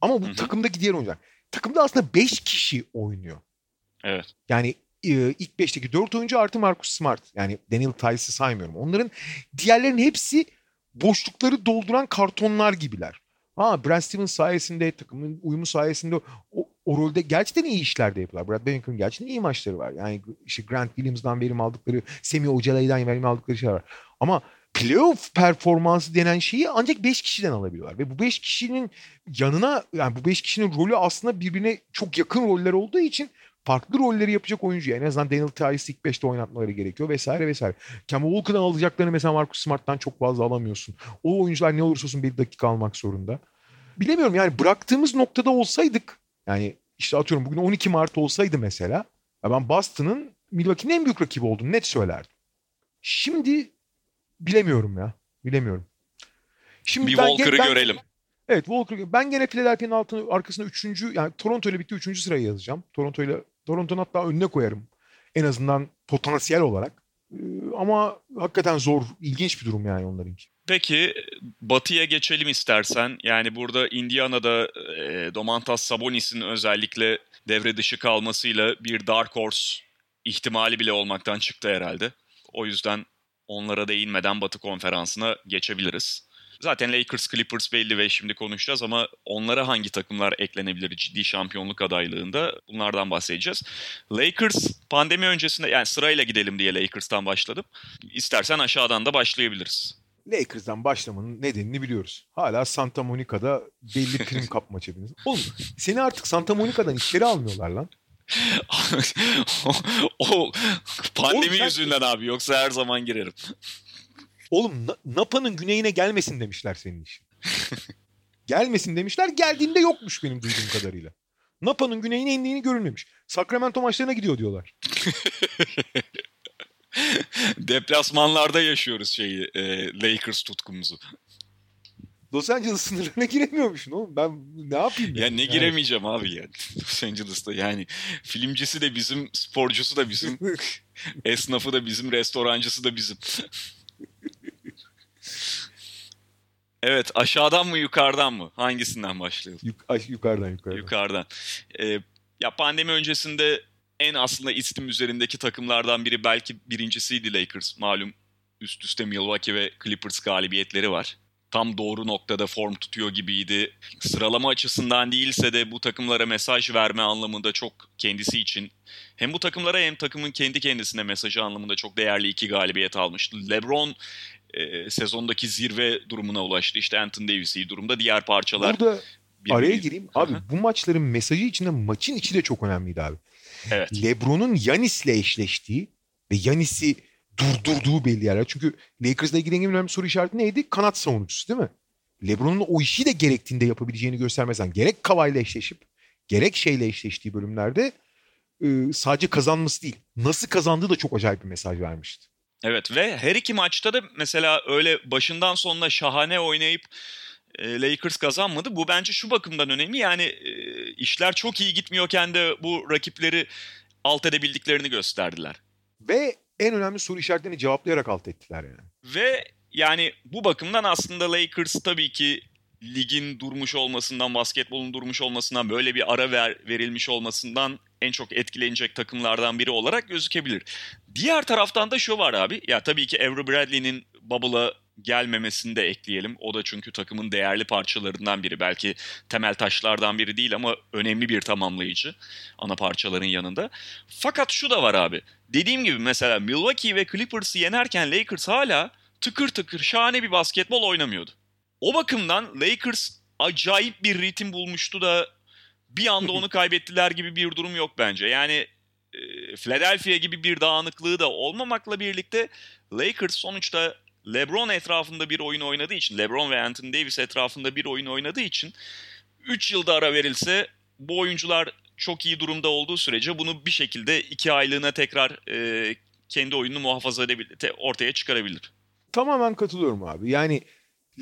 Ama bu Hı-hı. takımdaki diğer oyuncular. Takımda aslında 5 kişi oynuyor. Evet. Yani ilk beşteki dört oyuncu artı Marcus Smart. Yani Daniel Tice'ı saymıyorum. Onların diğerlerinin hepsi boşlukları dolduran kartonlar gibiler. Ha Brad Stevens sayesinde takımın uyumu sayesinde o, o rolde gerçekten iyi işler de yapıyorlar. Brad Bennington'un gerçekten iyi maçları var. Yani işte Grant Williams'dan verim aldıkları, Semi Ojeley'den verim aldıkları şeyler var. Ama playoff performansı denen şeyi ancak 5 kişiden alabiliyorlar. Ve bu 5 kişinin yanına yani bu 5 kişinin rolü aslında birbirine çok yakın roller olduğu için farklı rolleri yapacak oyuncu. Yani en azından Daniel Tice ilk 5'te oynatmaları gerekiyor vesaire vesaire. Kemba Walker'dan alacaklarını mesela Marcus Smart'tan çok fazla alamıyorsun. O oyuncular ne olursa olsun bir dakika almak zorunda. Bilemiyorum yani bıraktığımız noktada olsaydık yani işte atıyorum bugün 12 Mart olsaydı mesela ben Boston'ın Milwaukee'nin en büyük rakibi olduğunu net söylerdim. Şimdi bilemiyorum ya. Bilemiyorum. Şimdi bir Walker'ı görelim. Evet Walker. Ben gene Philadelphia'nın altını, arkasında üçüncü yani Toronto ile birlikte üçüncü sırayı yazacağım. Toronto ile Toronto'nun hatta önüne koyarım. En azından potansiyel olarak. Ee, ama hakikaten zor, ilginç bir durum yani onlarınki. Peki Batı'ya geçelim istersen. Yani burada Indiana'da e, Domantas Sabonis'in özellikle devre dışı kalmasıyla bir dark horse ihtimali bile olmaktan çıktı herhalde. O yüzden onlara değinmeden Batı konferansına geçebiliriz. Zaten Lakers, Clippers belli ve şimdi konuşacağız ama onlara hangi takımlar eklenebilir ciddi şampiyonluk adaylığında bunlardan bahsedeceğiz. Lakers pandemi öncesinde yani sırayla gidelim diye Lakers'tan başladım. İstersen aşağıdan da başlayabiliriz. Lakers'dan başlamanın nedenini biliyoruz. Hala Santa Monica'da belli prim kapma çabiniz. Oğlum seni artık Santa Monica'dan içeri almıyorlar lan. o, o pandemi Oğlum, yüzünden abi yoksa her zaman girerim. Oğlum Napa'nın güneyine gelmesin demişler senin için. gelmesin demişler. Geldiğinde yokmuş benim duyduğum kadarıyla. Napa'nın güneyine indiğini görülmemiş. Sacramento maçlarına gidiyor diyorlar. Deplasmanlarda yaşıyoruz şeyi e, Lakers tutkumuzu. Los Angeles sınırlarına giremiyormuşsun oğlum. Ben ne yapayım? Ya ne yani? giremeyeceğim abi ya. Los Angeles'ta yani filmcisi de bizim, sporcusu da bizim, esnafı da bizim, restorancısı da bizim. Evet aşağıdan mı yukarıdan mı? Hangisinden başlayalım? Yuk yukarıdan yukarıdan. Yukarıdan. Ee, ya pandemi öncesinde en aslında istim üzerindeki takımlardan biri belki birincisiydi Lakers. Malum üst üste Milwaukee ve Clippers galibiyetleri var. Tam doğru noktada form tutuyor gibiydi. Sıralama açısından değilse de bu takımlara mesaj verme anlamında çok kendisi için hem bu takımlara hem takımın kendi kendisine mesajı anlamında çok değerli iki galibiyet almıştı. LeBron e, sezondaki zirve durumuna ulaştı. İşte Anthony Davis iyi durumda. Diğer parçalar... Burada araya gireyim. Abi bu maçların mesajı içinde maçın içi de çok önemliydi abi. Evet. LeBron'un Yanis'le eşleştiği ve Yanis'i durdurduğu belli yerler. Çünkü Lakers'la ilgili en önemli soru işareti neydi? Kanat savunucusu değil mi? LeBron'un o işi de gerektiğinde yapabileceğini göstermezsen gerek Kavay'la eşleşip gerek şeyle eşleştiği bölümlerde e, sadece kazanması değil nasıl kazandığı da çok acayip bir mesaj vermişti. Evet ve her iki maçta da mesela öyle başından sonuna şahane oynayıp e, Lakers kazanmadı. Bu bence şu bakımdan önemli. Yani e, işler çok iyi gitmiyorken de bu rakipleri alt edebildiklerini gösterdiler. Ve en önemli soru işaretlerini cevaplayarak alt ettiler yani. Ve yani bu bakımdan aslında Lakers tabii ki ligin durmuş olmasından, basketbolun durmuş olmasından, böyle bir ara ver, verilmiş olmasından en çok etkilenecek takımlardan biri olarak gözükebilir. Diğer taraftan da şu var abi. Ya tabii ki Avery Bradley'nin Bubble'a gelmemesini de ekleyelim. O da çünkü takımın değerli parçalarından biri. Belki temel taşlardan biri değil ama önemli bir tamamlayıcı ana parçaların yanında. Fakat şu da var abi. Dediğim gibi mesela Milwaukee ve Clippers'ı yenerken Lakers hala tıkır tıkır şahane bir basketbol oynamıyordu. O bakımdan Lakers acayip bir ritim bulmuştu da bir anda onu kaybettiler gibi bir durum yok bence. Yani e, Philadelphia gibi bir dağınıklığı da olmamakla birlikte Lakers sonuçta LeBron etrafında bir oyun oynadığı için, LeBron ve Anthony Davis etrafında bir oyun oynadığı için 3 yılda ara verilse bu oyuncular çok iyi durumda olduğu sürece bunu bir şekilde 2 aylığına tekrar e, kendi oyununu muhafaza edebilir, ortaya çıkarabilir. Tamamen katılıyorum abi. Yani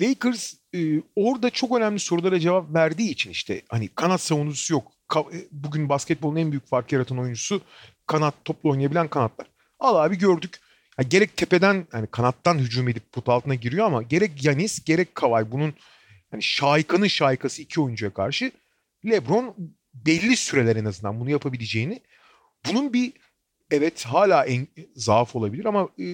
Lakers e, orada çok önemli sorulara cevap verdiği için işte hani kanat savunucusu yok. Ka- e, bugün basketbolun en büyük fark yaratan oyuncusu kanat toplu oynayabilen kanatlar. Al abi gördük. Yani gerek tepeden yani kanattan hücum edip pot altına giriyor ama gerek Yanis gerek Kavay bunun yani şaikanın şaikası iki oyuncuya karşı LeBron belli süreler en azından bunu yapabileceğini bunun bir evet hala en zaaf olabilir ama e,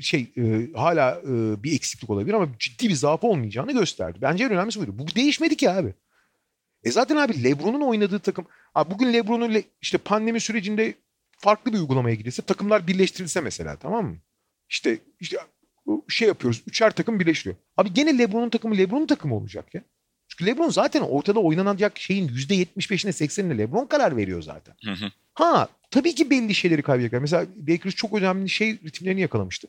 şey e, hala e, bir eksiklik olabilir ama ciddi bir zaaf olmayacağını gösterdi. Bence en önemlisi buydu. Bu değişmedi ki abi. E zaten abi LeBron'un oynadığı takım abi bugün LeBron'un işte pandemi sürecinde farklı bir uygulamaya gidilse takımlar birleştirilse mesela tamam mı? İşte işte şey yapıyoruz. Üçer takım birleşiyor. Abi gene LeBron'un takımı LeBron'un takımı olacak ya. Çünkü LeBron zaten ortada oynanacak şeyin %75'ine 80'ine LeBron karar veriyor zaten. Hı hı. Ha tabii ki belli şeyleri kaybedecekler. Mesela Lakers çok önemli şey ritimlerini yakalamıştı.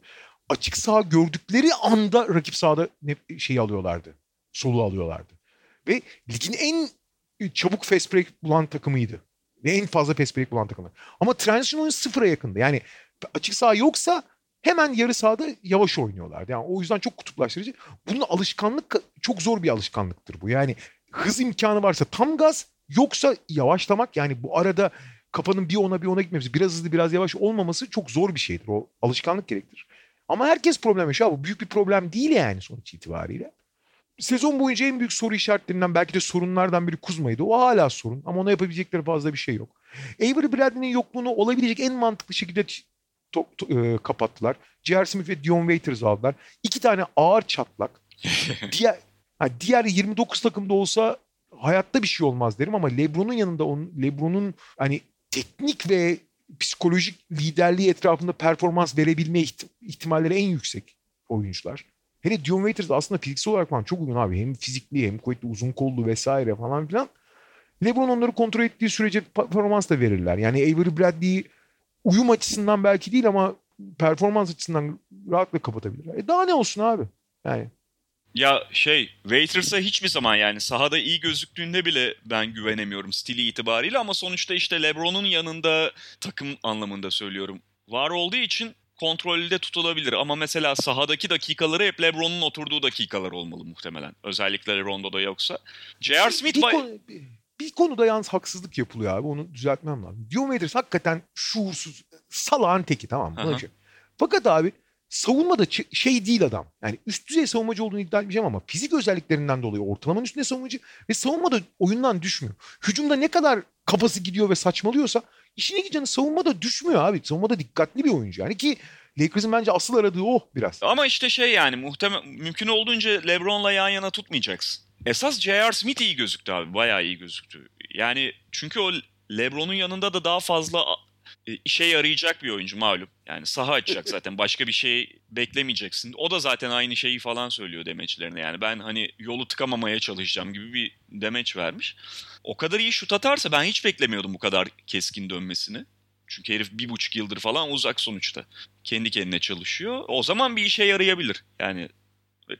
Açık saha gördükleri anda rakip sahada ne, şeyi alıyorlardı. Soluğu alıyorlardı. Ve ligin en çabuk fast break bulan takımıydı. Ve en fazla fast break bulan takımı. Ama transition oyun sıfıra yakındı. Yani açık saha yoksa hemen yarı sahada yavaş oynuyorlardı. Yani o yüzden çok kutuplaştırıcı. Bunun alışkanlık çok zor bir alışkanlıktır bu. Yani hız imkanı varsa tam gaz yoksa yavaşlamak yani bu arada kafanın bir ona bir ona gitmemesi biraz hızlı biraz yavaş olmaması çok zor bir şeydir. O alışkanlık gerektirir. Ama herkes problem yaşıyor. Bu büyük bir problem değil yani sonuç itibariyle. Sezon boyunca en büyük soru işaretlerinden belki de sorunlardan biri Kuzma'ydı. O hala sorun ama ona yapabilecekleri fazla bir şey yok. Avery Bradley'nin yokluğunu olabilecek en mantıklı şekilde to- to- e, kapattılar. J.R. Smith ve Dion Waiters aldılar. İki tane ağır çatlak. diğer ha, diğer 29 takımda olsa hayatta bir şey olmaz derim ama LeBron'un yanında onun LeBron'un hani teknik ve psikolojik liderliği etrafında performans verebilme ihtim- ihtimalleri en yüksek oyuncular. Hele Dion Waiters aslında fiziksel olarak falan çok uygun abi. Hem fizikli hem kuvvetli uzun kollu vesaire falan filan. LeBron onları kontrol ettiği sürece performans da verirler. Yani Avery Bradley'i uyum açısından belki değil ama performans açısından rahatlıkla kapatabilir. E daha ne olsun abi? Yani Ya şey Waiters'a hiçbir zaman yani sahada iyi gözüktüğünde bile ben güvenemiyorum stili itibariyle ama sonuçta işte LeBron'un yanında takım anlamında söylüyorum. Var olduğu için kontrolde tutulabilir ama mesela sahadaki dakikaları hep LeBron'un oturduğu dakikalar olmalı muhtemelen. Özellikle Rondo'da yoksa. J.R. Smith bir, bir, bir konuda yalnız haksızlık yapılıyor abi. Onu düzeltmem lazım. Waiters hakikaten şuursuz, salağın teki tamam mı? Şey. Fakat abi savunmada ç- şey değil adam. Yani üst düzey savunmacı olduğunu iddia etmeyeceğim ama fizik özelliklerinden dolayı ortalamanın üstünde savunmacı ve savunmada oyundan düşmüyor. Hücumda ne kadar kafası gidiyor ve saçmalıyorsa işine gideceğini savunmada düşmüyor abi. Savunmada dikkatli bir oyuncu. Yani ki Lakers'ın bence asıl aradığı o biraz. Ama işte şey yani muhtemel mümkün olduğunca LeBron'la yan yana tutmayacaksın. Esas J.R. Smith iyi gözüktü abi. Bayağı iyi gözüktü. Yani çünkü o LeBron'un yanında da daha fazla e, işe yarayacak bir oyuncu malum. Yani saha açacak zaten. Başka bir şey beklemeyeceksin. O da zaten aynı şeyi falan söylüyor demeçlerine. Yani ben hani yolu tıkamamaya çalışacağım gibi bir demeç vermiş. O kadar iyi şut atarsa ben hiç beklemiyordum bu kadar keskin dönmesini. Çünkü herif bir buçuk yıldır falan uzak sonuçta. Kendi kendine çalışıyor. O zaman bir işe yarayabilir. Yani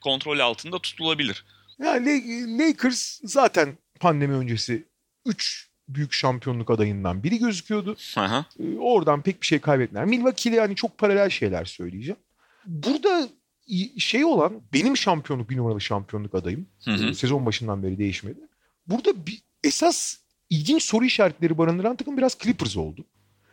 kontrol altında tutulabilir. Yani La- Lakers zaten pandemi öncesi 3 büyük şampiyonluk adayından biri gözüküyordu. Aha. Ee, Oradan pek bir şey kaybettiler. Milwaukee'yle yani çok paralel şeyler söyleyeceğim. Burada şey olan benim şampiyonluk bir numaralı şampiyonluk adayım. Hı hı. Ee, Sezon başından beri değişmedi. Burada bir, esas ilginç soru işaretleri barındıran takım biraz Clippers oldu.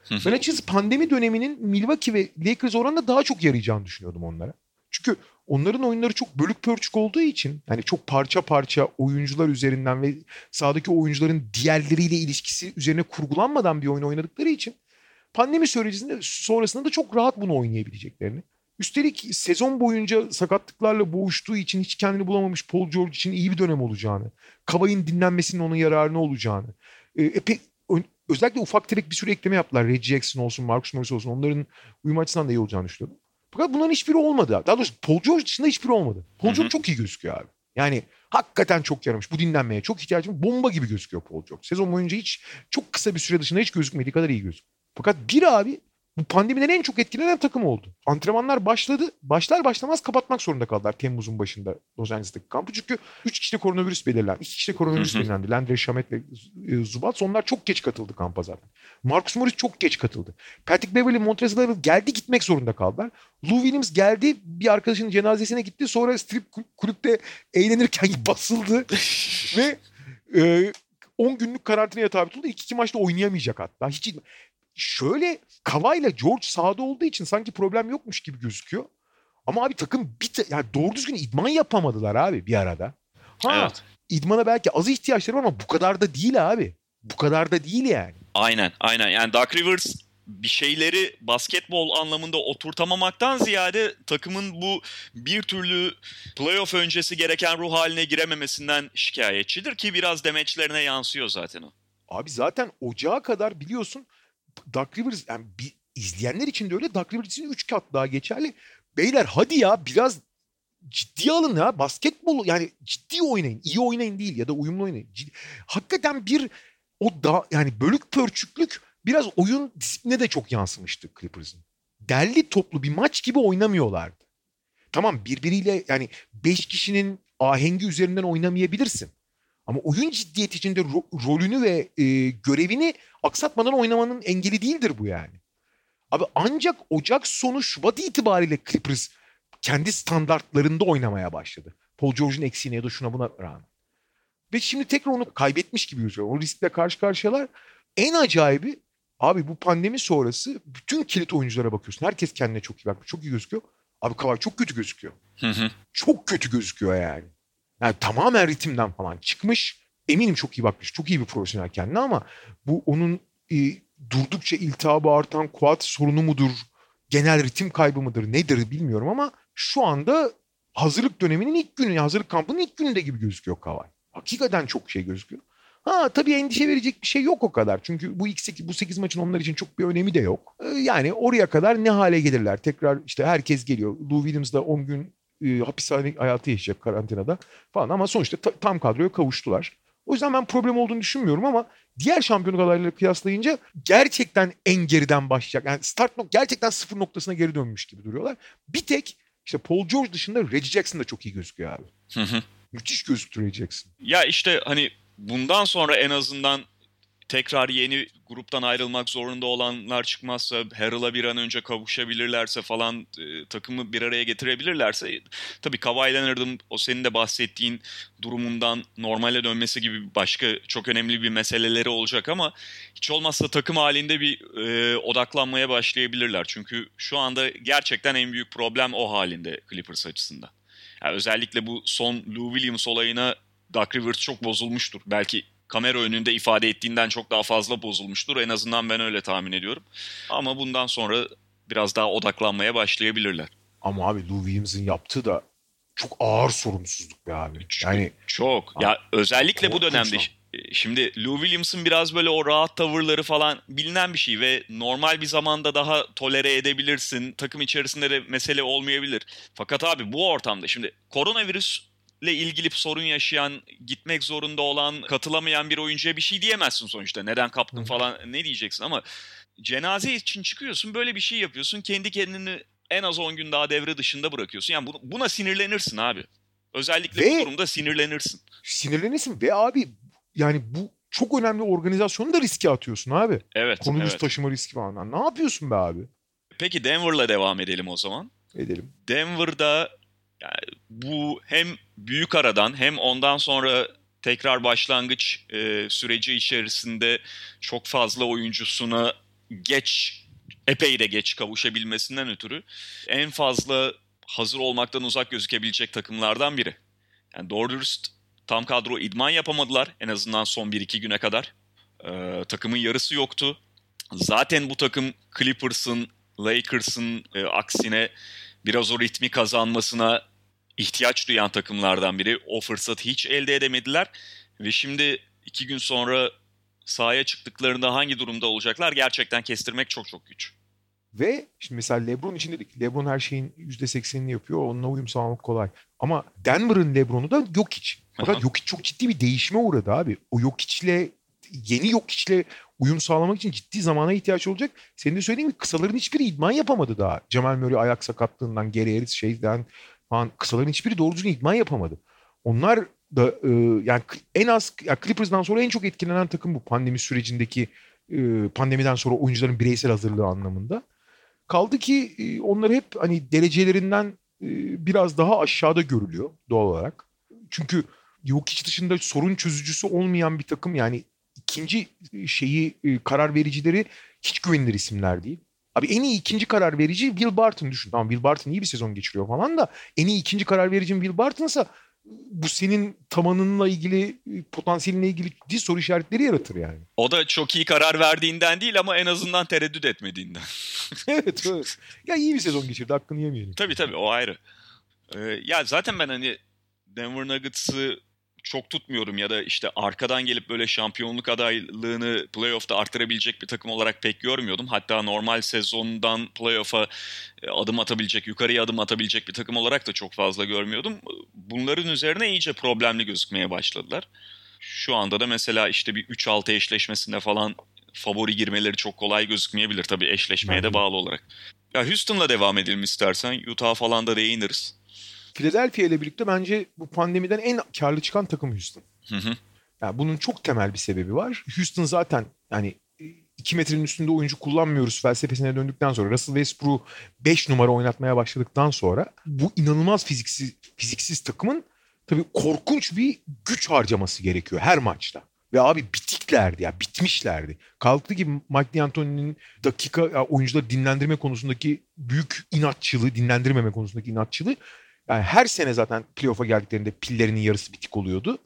Hı hı. Ben açıkçası pandemi döneminin Milwaukee ve Lakers oranında daha çok yarayacağını düşünüyordum onlara. Çünkü onların oyunları çok bölük pörçük olduğu için yani çok parça parça oyuncular üzerinden ve sahadaki oyuncuların diğerleriyle ilişkisi üzerine kurgulanmadan bir oyun oynadıkları için pandemi sürecinde sonrasında da çok rahat bunu oynayabileceklerini. Üstelik sezon boyunca sakatlıklarla boğuştuğu için hiç kendini bulamamış Paul George için iyi bir dönem olacağını, Kavay'ın dinlenmesinin onun yararına olacağını, e, epey ö- özellikle ufak tefek bir sürü ekleme yaptılar. Reggie Jackson olsun, Marcus Morris olsun. Onların uyum açısından da iyi olacağını düşünüyordum. Fakat bunların hiçbiri olmadı. Daha doğrusu Paul George dışında hiçbiri olmadı. Paul. George çok iyi gözüküyor abi. Yani hakikaten çok yaramış. Bu dinlenmeye çok ihtiyacım. Bomba gibi gözüküyor Paul George. Sezon boyunca hiç çok kısa bir süre dışında hiç gözükmediği kadar iyi gözüküyor. Fakat bir abi bu pandemiden en çok etkilenen takım oldu. Antrenmanlar başladı. Başlar başlamaz kapatmak zorunda kaldılar Temmuz'un başında Los Angeles'taki kampı. Çünkü 3 kişide koronavirüs belirlendi. 2 kişide koronavirüs Hı hı. belirlendi. Landry Shamet ve e, Zubat. Onlar çok geç katıldı kampa zaten. Marcus Morris çok geç katıldı. Patrick Beverly, Montrezl Harrell geldi gitmek zorunda kaldılar. Lou Williams geldi bir arkadaşının cenazesine gitti. Sonra strip kul- kulüpte eğlenirken basıldı. ve e, 10 günlük karantinaya tabi tutuldu. İlk iki maçta oynayamayacak hatta. Hiç şöyle Kavay'la George sahada olduğu için sanki problem yokmuş gibi gözüküyor. Ama abi takım bir yani doğru düzgün idman yapamadılar abi bir arada. Ha, Evet. idmana belki az ihtiyaçları var ama bu kadar da değil abi. Bu kadar da değil yani. Aynen aynen. Yani Doug Rivers bir şeyleri basketbol anlamında oturtamamaktan ziyade takımın bu bir türlü playoff öncesi gereken ruh haline girememesinden şikayetçidir ki biraz demeçlerine yansıyor zaten o. Abi zaten ocağa kadar biliyorsun Duck Rivers yani bir, izleyenler için de öyle Duck Rivers için 3 kat daha geçerli. beyler hadi ya biraz ciddiye alın ya. Basketbol yani ciddi oynayın. iyi oynayın değil ya da uyumlu oynayın. Ciddi. Hakikaten bir o da yani bölük pörçüklük biraz oyun disipline de çok yansımıştı Clippers'ın. Derli toplu bir maç gibi oynamıyorlardı. Tamam birbiriyle yani 5 kişinin ahengi üzerinden oynamayabilirsin. Ama oyun ciddiyeti içinde ro- rolünü ve e, görevini aksatmadan oynamanın engeli değildir bu yani. Abi ancak Ocak sonu Şubat itibariyle Clippers kendi standartlarında oynamaya başladı. Paul George'un eksiğine ya da şuna buna rağmen. Ve şimdi tekrar onu kaybetmiş gibi gözüküyor. O riskle karşı karşıyalar. En acayibi abi bu pandemi sonrası bütün kilit oyunculara bakıyorsun. Herkes kendine çok iyi bakmış. Çok iyi gözüküyor. Abi Kavay çok kötü gözüküyor. çok kötü gözüküyor yani. Yani tamamen ritimden falan çıkmış. Eminim çok iyi bakmış. Çok iyi bir profesyonel kendine ama bu onun e, durdukça iltihabı artan kuat sorunu mudur? Genel ritim kaybı mıdır? Nedir bilmiyorum ama şu anda hazırlık döneminin ilk günü, hazırlık kampının ilk gününde gibi gözüküyor Kavay. Hakikaten çok şey gözüküyor. Ha tabii endişe verecek bir şey yok o kadar. Çünkü bu ilk 8, bu 8 maçın onlar için çok bir önemi de yok. Ee, yani oraya kadar ne hale gelirler? Tekrar işte herkes geliyor. Lou Williams da 10 gün e, hapishane hayatı yaşayacak karantinada falan ama sonuçta ta- tam kadroya kavuştular. O yüzden ben problem olduğunu düşünmüyorum ama diğer şampiyonluk adaylarıyla kıyaslayınca gerçekten en geriden başlayacak. Yani start nok gerçekten sıfır noktasına geri dönmüş gibi duruyorlar. Bir tek işte Paul George dışında Reggie Jackson da çok iyi gözüküyor abi. Müthiş gözüktü Reggie Jackson. Ya işte hani bundan sonra en azından tekrar yeni gruptan ayrılmak zorunda olanlar çıkmazsa, Harrell'a bir an önce kavuşabilirlerse falan e, takımı bir araya getirebilirlerse tabii Kawhi Leonard'ın o senin de bahsettiğin durumundan normale dönmesi gibi başka çok önemli bir meseleleri olacak ama hiç olmazsa takım halinde bir e, odaklanmaya başlayabilirler. Çünkü şu anda gerçekten en büyük problem o halinde Clippers açısından. Yani özellikle bu son Lou Williams olayına Doug Rivers çok bozulmuştur. Belki kamera önünde ifade ettiğinden çok daha fazla bozulmuştur. En azından ben öyle tahmin ediyorum. Ama bundan sonra biraz daha odaklanmaya başlayabilirler. Ama abi Lou Williams'ın yaptığı da çok ağır sorumsuzluk be abi. Yani çok. Ya özellikle bu dönemde şimdi Lou Williams'ın biraz böyle o rahat tavırları falan bilinen bir şey ve normal bir zamanda daha tolere edebilirsin. Takım içerisinde de mesele olmayabilir. Fakat abi bu ortamda şimdi koronavirüs ile ilgili sorun yaşayan, gitmek zorunda olan, katılamayan bir oyuncuya bir şey diyemezsin sonuçta. Neden kaptın falan ne diyeceksin ama cenaze için çıkıyorsun böyle bir şey yapıyorsun. Kendi kendini en az 10 gün daha devre dışında bırakıyorsun. Yani buna sinirlenirsin abi. Özellikle ve, bu durumda sinirlenirsin. Sinirlenirsin ve abi yani bu çok önemli organizasyonu da riske atıyorsun abi. Evet. Koronavirüs evet. taşıma riski falan. Ne yapıyorsun be abi? Peki Denver'la devam edelim o zaman. Edelim. Denver'da yani bu hem büyük aradan hem ondan sonra tekrar başlangıç e, süreci içerisinde çok fazla oyuncusuna geç epey de geç kavuşabilmesinden ötürü en fazla hazır olmaktan uzak gözükebilecek takımlardan biri. Yani doğru dürüst tam kadro idman yapamadılar en azından son 1-2 güne kadar. Ee, takımın yarısı yoktu. Zaten bu takım Clippers'ın, Lakers'ın e, aksine biraz o ritmi kazanmasına ihtiyaç duyan takımlardan biri. O fırsatı hiç elde edemediler ve şimdi iki gün sonra sahaya çıktıklarında hangi durumda olacaklar gerçekten kestirmek çok çok güç. Ve şimdi mesela LeBron için dedik. LeBron her şeyin %80'ini yapıyor. Onunla uyum sağlamak kolay. Ama Denver'ın LeBron'u da Jokic. Fakat Jokic çok ciddi bir değişime uğradı abi. O Jokic'le yeni Jokic'le uyum sağlamak için ciddi zamana ihtiyaç olacak. Senin de söylediğin gibi kısaların hiçbiri idman yapamadı daha. Cemal Murray ayak sakatlığından, Gary Harris şeyden falan kısaların hiçbiri doğru düzgün idman yapamadı. Onlar da e, yani en az yani Clippers'dan sonra en çok etkilenen takım bu pandemi sürecindeki e, pandemiden sonra oyuncuların bireysel hazırlığı anlamında. Kaldı ki e, onlar hep hani derecelerinden e, biraz daha aşağıda görülüyor doğal olarak. Çünkü Jokic dışında sorun çözücüsü olmayan bir takım yani ikinci şeyi e, karar vericileri hiç güvenilir isimler değil. Abi en iyi ikinci karar verici Will Barton düşün. Tamam Will Barton iyi bir sezon geçiriyor falan da en iyi ikinci karar verici Will Barton'sa bu senin tavanınla ilgili potansiyelinle ilgili ciddi soru işaretleri yaratır yani. O da çok iyi karar verdiğinden değil ama en azından tereddüt etmediğinden. evet evet. Ya iyi bir sezon geçirdi hakkını yemeyelim. Tabii tabii o ayrı. Ee, ya zaten ben hani Denver Nuggets'ı çok tutmuyorum ya da işte arkadan gelip böyle şampiyonluk adaylığını playoff'ta arttırabilecek bir takım olarak pek görmüyordum. Hatta normal sezondan playoff'a e, adım atabilecek, yukarıya adım atabilecek bir takım olarak da çok fazla görmüyordum. Bunların üzerine iyice problemli gözükmeye başladılar. Şu anda da mesela işte bir 3-6 eşleşmesinde falan favori girmeleri çok kolay gözükmeyebilir tabii eşleşmeye de bağlı olarak. Ya Houston'la devam edelim istersen. Utah falan da değiniriz. Philadelphia ile birlikte bence bu pandemiden en karlı çıkan takım Houston. Hı hı. Yani bunun çok temel bir sebebi var. Houston zaten yani 2 metrenin üstünde oyuncu kullanmıyoruz felsefesine döndükten sonra Russell Westbrook'u 5 numara oynatmaya başladıktan sonra bu inanılmaz fiziksiz fiziksiz takımın tabii korkunç bir güç harcaması gerekiyor her maçta. Ve abi bitiklerdi ya bitmişlerdi. Kalktı gibi Mike D'Antoni'nin dakika oyuncuları dinlendirme konusundaki büyük inatçılığı, dinlendirmeme konusundaki inatçılığı yani her sene zaten playoff'a geldiklerinde pillerinin yarısı bitik oluyordu.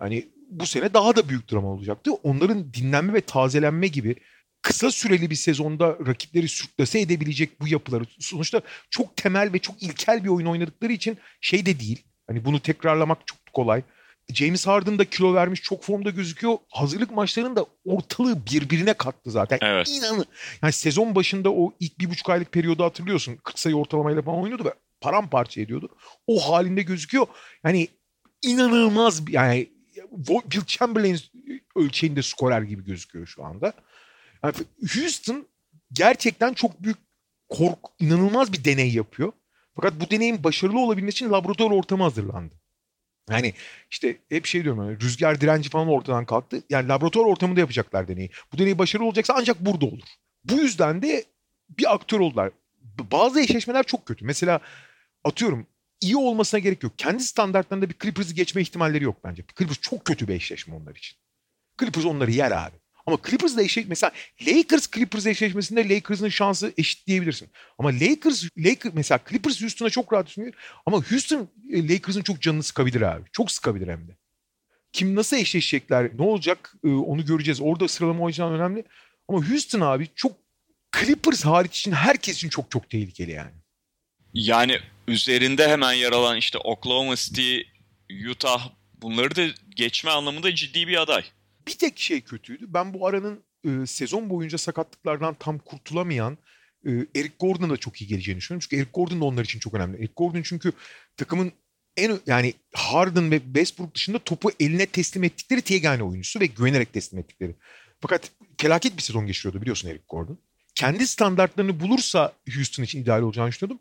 Yani bu sene daha da büyük drama olacaktı. Onların dinlenme ve tazelenme gibi kısa süreli bir sezonda rakipleri sürklase edebilecek bu yapıları sonuçta çok temel ve çok ilkel bir oyun oynadıkları için şey de değil. Hani bunu tekrarlamak çok kolay. James Harden da kilo vermiş çok formda gözüküyor. Hazırlık maçlarında ortalığı birbirine kattı zaten. Evet. İnanın. Yani sezon başında o ilk bir buçuk aylık periyodu hatırlıyorsun. 40 sayı ortalamayla falan oynuyordu ve paramparça ediyordu. O halinde gözüküyor. Yani inanılmaz yani Bill Chamberlain ölçeğinde skorer gibi gözüküyor şu anda. Yani Houston gerçekten çok büyük kork, inanılmaz bir deney yapıyor. Fakat bu deneyin başarılı olabilmesi için laboratuvar ortamı hazırlandı. Yani işte hep şey diyorum yani rüzgar direnci falan ortadan kalktı. Yani laboratuvar ortamında yapacaklar deneyi. Bu deney başarılı olacaksa ancak burada olur. Bu yüzden de bir aktör oldular. Bazı eşleşmeler çok kötü. Mesela atıyorum iyi olmasına gerek yok. Kendi standartlarında bir Clippers'ı geçme ihtimalleri yok bence. Clippers çok kötü bir eşleşme onlar için. Clippers onları yer abi. Ama Clippers'la eşleş mesela Lakers Clippers eşleşmesinde Lakers'ın şansı eşit diyebilirsin. Ama Lakers Lakers mesela Clippers Houston'a çok rahat üstünlüyor. Ama Houston e, Lakers'ın çok canını sıkabilir abi. Çok sıkabilir hem de. Kim nasıl eşleşecekler, ne olacak e, onu göreceğiz. Orada sıralama o önemli. Ama Houston abi çok Clippers hariç için herkes için çok çok tehlikeli yani. Yani üzerinde hemen yer alan işte Oklahoma City, Utah bunları da geçme anlamında ciddi bir aday. Bir tek şey kötüydü. Ben bu aranın e, sezon boyunca sakatlıklardan tam kurtulamayan e, Eric Gordon'a da çok iyi geleceğini düşünüyorum. Çünkü Eric Gordon da onlar için çok önemli. Eric Gordon çünkü takımın en yani Harden ve Westbrook dışında topu eline teslim ettikleri Tiegane oyuncusu ve güvenerek teslim ettikleri. Fakat felaket bir sezon geçiriyordu biliyorsun Eric Gordon. Kendi standartlarını bulursa Houston için ideal olacağını düşünüyordum.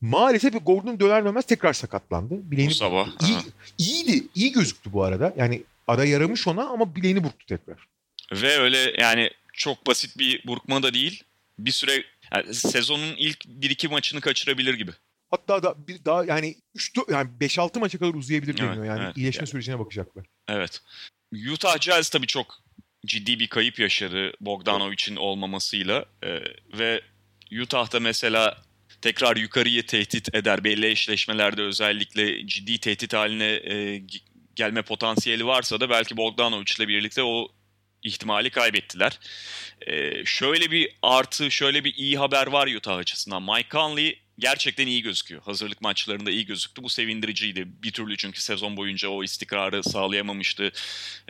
Maalesef Gordon döner dönmez tekrar sakatlandı. Bileğini, bu sabah. Iyi, iyiydi. iyi gözüktü bu arada. Yani ara yaramış ona ama bileğini burktu tekrar. Ve öyle yani çok basit bir burkma da değil. Bir süre yani sezonun ilk 1-2 maçını kaçırabilir gibi. Hatta da bir daha yani 3 yani 5-6 maça kadar uzayabilir deniyor. Evet, yani evet, iyileşme yani. sürecine bakacaklar. Evet. Utah Jazz tabii çok ciddi bir kayıp yaşadı Bogdanovic'in olmamasıyla ee, ve Utah'da mesela tekrar yukarıyı tehdit eder. Belli eşleşmelerde özellikle ciddi tehdit haline e, gelme potansiyeli varsa da belki Bogdanovic ile birlikte o ihtimali kaybettiler. Ee, şöyle bir artı, şöyle bir iyi haber var Utah açısından. Mike Conley gerçekten iyi gözüküyor. Hazırlık maçlarında iyi gözüktü. Bu sevindiriciydi. Bir türlü çünkü sezon boyunca o istikrarı sağlayamamıştı.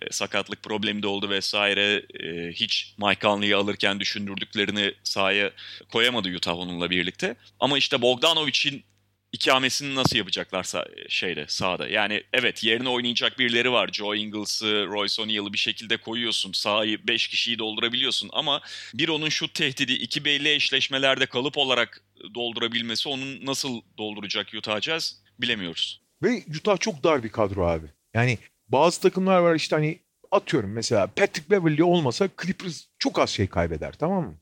E, sakatlık problemi de oldu vesaire. E, hiç Mike Conley'i alırken düşündürdüklerini sahaya koyamadı Utah onunla birlikte. Ama işte Bogdanovic'in ikamesini nasıl yapacaklarsa şeyde sahada. Yani evet yerine oynayacak birileri var. Joe Ingles'ı, Royce O'Neal'ı bir şekilde koyuyorsun. Sahayı 5 kişiyi doldurabiliyorsun ama bir onun şut tehdidi, iki belli eşleşmelerde kalıp olarak doldurabilmesi onun nasıl dolduracak Utah Jazz bilemiyoruz. Ve Utah çok dar bir kadro abi. Yani bazı takımlar var işte hani atıyorum mesela Patrick Beverly olmasa Clippers çok az şey kaybeder tamam mı?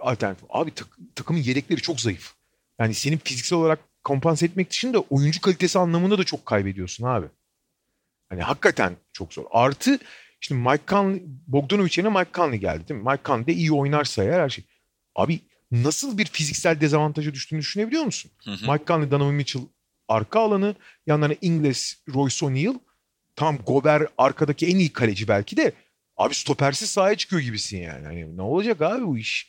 Alternatif. Abi tak, takımın yedekleri çok zayıf. Yani senin fiziksel olarak kompanse etmek dışında oyuncu kalitesi anlamında da çok kaybediyorsun abi. Hani hakikaten çok zor. Artı şimdi Mike Conley, Bogdanovic yerine Mike Conley geldi değil mi? Mike Conley de iyi oynarsa eğer her şey. Abi nasıl bir fiziksel dezavantaja düştüğünü düşünebiliyor musun? Hı hı. Mike Conley, Donovan Mitchell arka alanı. Yanlarına İngiliz, Royce O'Neal. Tam Gober arkadaki en iyi kaleci belki de. Abi stopersiz sahaya çıkıyor gibisin yani. Hani ne olacak abi bu iş?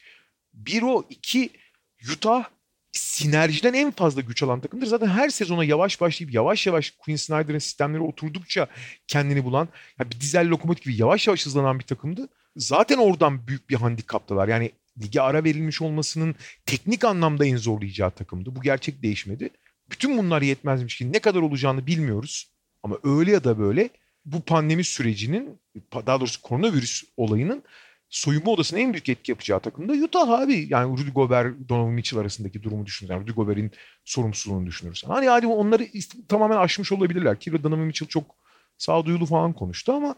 Bir o, iki Utah sinerjiden en fazla güç alan takımdır. Zaten her sezona yavaş başlayıp yavaş yavaş Quinn Snyder'ın sistemleri oturdukça kendini bulan, yani bir dizel lokomotif gibi yavaş yavaş hızlanan bir takımdı. Zaten oradan büyük bir handikaptalar. Yani lige ara verilmiş olmasının teknik anlamda en zorlayacağı takımdı. Bu gerçek değişmedi. Bütün bunlar yetmezmiş ki ne kadar olacağını bilmiyoruz. Ama öyle ya da böyle bu pandemi sürecinin daha doğrusu koronavirüs olayının soyunma odasına en büyük etki yapacağı takım da Utah abi. Yani Rudy Gobert, Donovan Mitchell arasındaki durumu düşünürüz. Yani Rudy Gobert'in sorumsuzluğunu düşünürüz. Hani hadi onları tamamen aşmış olabilirler. Ki Donovan Mitchell çok sağduyulu falan konuştu ama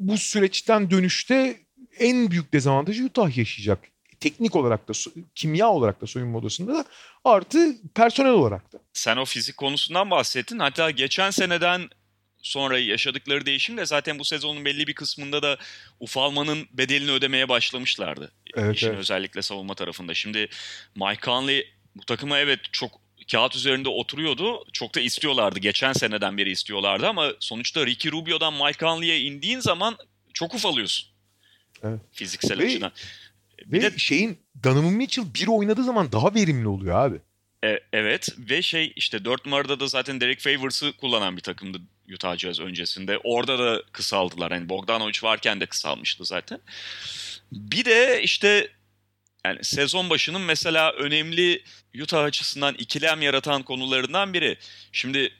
bu süreçten dönüşte en büyük dezavantajı Utah yaşayacak. Teknik olarak da, kimya olarak da soyunma odasında da artı personel olarak da. Sen o fizik konusundan bahsettin. Hatta geçen seneden sonra yaşadıkları değişim de zaten bu sezonun belli bir kısmında da ufalmanın bedelini ödemeye başlamışlardı. Evet, İşin evet. özellikle savunma tarafında. Şimdi Mike Conley bu takıma evet çok kağıt üzerinde oturuyordu. Çok da istiyorlardı. Geçen seneden beri istiyorlardı ama sonuçta Ricky Rubio'dan Mike Conley'e indiğin zaman çok ufalıyorsun. Evet. Fiziksel Ve- açıdan. Bir Ve de şeyin Donovan Mitchell bir oynadığı zaman daha verimli oluyor abi. E, evet ve şey işte 4 numarada da zaten Derek Favors'ı kullanan bir takımdı Utah Jazz öncesinde. Orada da kısaldılar. Yani Bogdanovic varken de kısalmıştı zaten. Bir de işte yani sezon başının mesela önemli Utah açısından ikilem yaratan konularından biri. Şimdi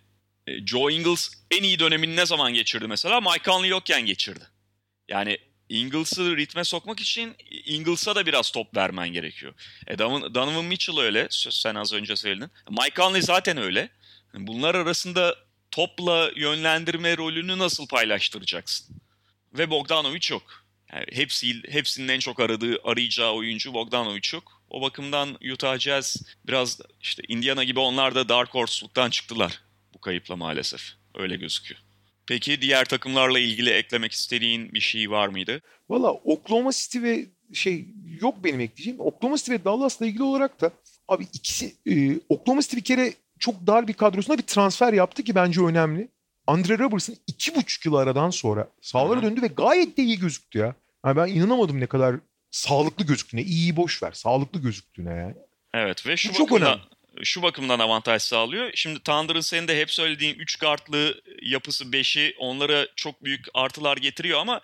e, Joe Ingles en iyi dönemini ne zaman geçirdi mesela? Mike Conley yokken geçirdi. Yani Ingles'ı ritme sokmak için Ingles'a da biraz top vermen gerekiyor. E Donovan, Mitchell öyle. Sen az önce söyledin. Mike Conley zaten öyle. Bunlar arasında topla yönlendirme rolünü nasıl paylaştıracaksın? Ve Bogdanovic yok. Yani hepsi, hepsinin en çok aradığı, arayacağı oyuncu Bogdanovic yok. O bakımdan Utah Jazz biraz işte Indiana gibi onlar da Dark Horse'luktan çıktılar bu kayıpla maalesef. Öyle gözüküyor. Peki diğer takımlarla ilgili eklemek istediğin bir şey var mıydı? Valla Oklahoma City ve şey yok benim ekleyeceğim. Oklahoma City ve Dallas'la ilgili olarak da abi ikisi e, Oklahoma City bir kere çok dar bir kadrosuna bir transfer yaptı ki bence önemli. Andre Robertson iki buçuk yıl aradan sonra hı. döndü ve gayet de iyi gözüktü ya. Yani ben inanamadım ne kadar sağlıklı gözüktüğüne. İyi boş ver. Sağlıklı gözüktüğüne yani. Evet ve şu Bu çok bakımdan şu bakımdan avantaj sağlıyor. Şimdi Thunder'ın senin de hep söylediğin 3 kartlı yapısı 5'i onlara çok büyük artılar getiriyor ama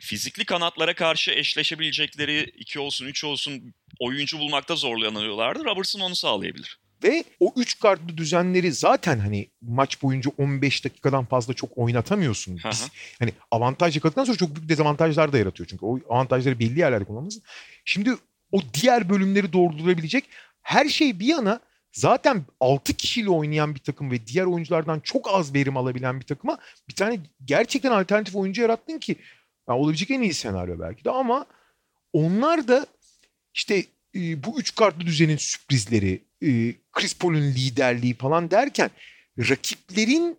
fizikli kanatlara karşı eşleşebilecekleri 2 olsun 3 olsun oyuncu bulmakta zorlanıyorlardı. Robertson onu sağlayabilir. Ve o üç kartlı düzenleri zaten hani maç boyunca 15 dakikadan fazla çok oynatamıyorsun. Biz, hani avantaj yakaladıktan sonra çok büyük dezavantajlar da yaratıyor. Çünkü o avantajları belli yerlerde kullanması. Şimdi o diğer bölümleri doldurabilecek her şey bir yana zaten 6 kişiyle oynayan bir takım ve diğer oyunculardan çok az verim alabilen bir takıma bir tane gerçekten alternatif oyuncu yarattın ki yani olabilecek en iyi senaryo belki de ama onlar da işte e, bu üç kartlı düzenin sürprizleri, e, Chris Paul'un liderliği falan derken rakiplerin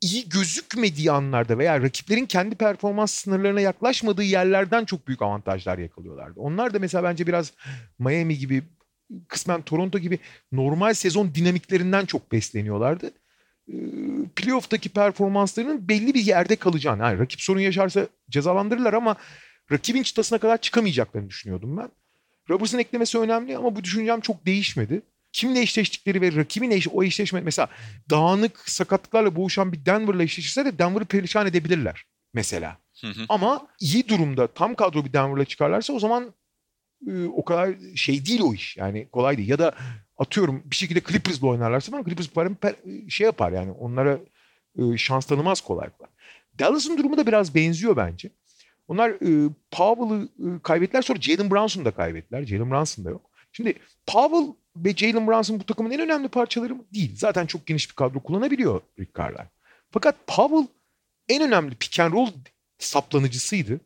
iyi gözükmediği anlarda veya rakiplerin kendi performans sınırlarına yaklaşmadığı yerlerden çok büyük avantajlar yakalıyorlardı. Onlar da mesela bence biraz Miami gibi kısmen Toronto gibi normal sezon dinamiklerinden çok besleniyorlardı. Ee, Playoff'taki performanslarının belli bir yerde kalacağını. Yani rakip sorun yaşarsa cezalandırırlar ama rakibin çıtasına kadar çıkamayacaklarını düşünüyordum ben. Robertson eklemesi önemli ama bu düşüncem çok değişmedi. Kimle eşleştikleri ve rakibin eş, o eşleşme mesela dağınık sakatlıklarla boğuşan bir Denver'la eşleşirse de Denver'ı perişan edebilirler mesela. Hı hı. Ama iyi durumda tam kadro bir Denver'la çıkarlarsa o zaman o kadar şey değil o iş. Yani kolay değil. Ya da atıyorum bir şekilde Clippers'la oynarlarsa falan Clippers param şey yapar yani onlara e, şans tanımaz kolay kolay. Dallas'ın durumu da biraz benziyor bence. Onlar e, Powell'ı e, kaybettiler sonra Jalen Brunson'u da kaybettiler. Jalen Brunson da yok. Şimdi Powell ve Jalen Brunson bu takımın en önemli parçaları mı? Değil. Zaten çok geniş bir kadro kullanabiliyor Rick Carlisle. Fakat Powell en önemli pick and roll saplanıcısıydı.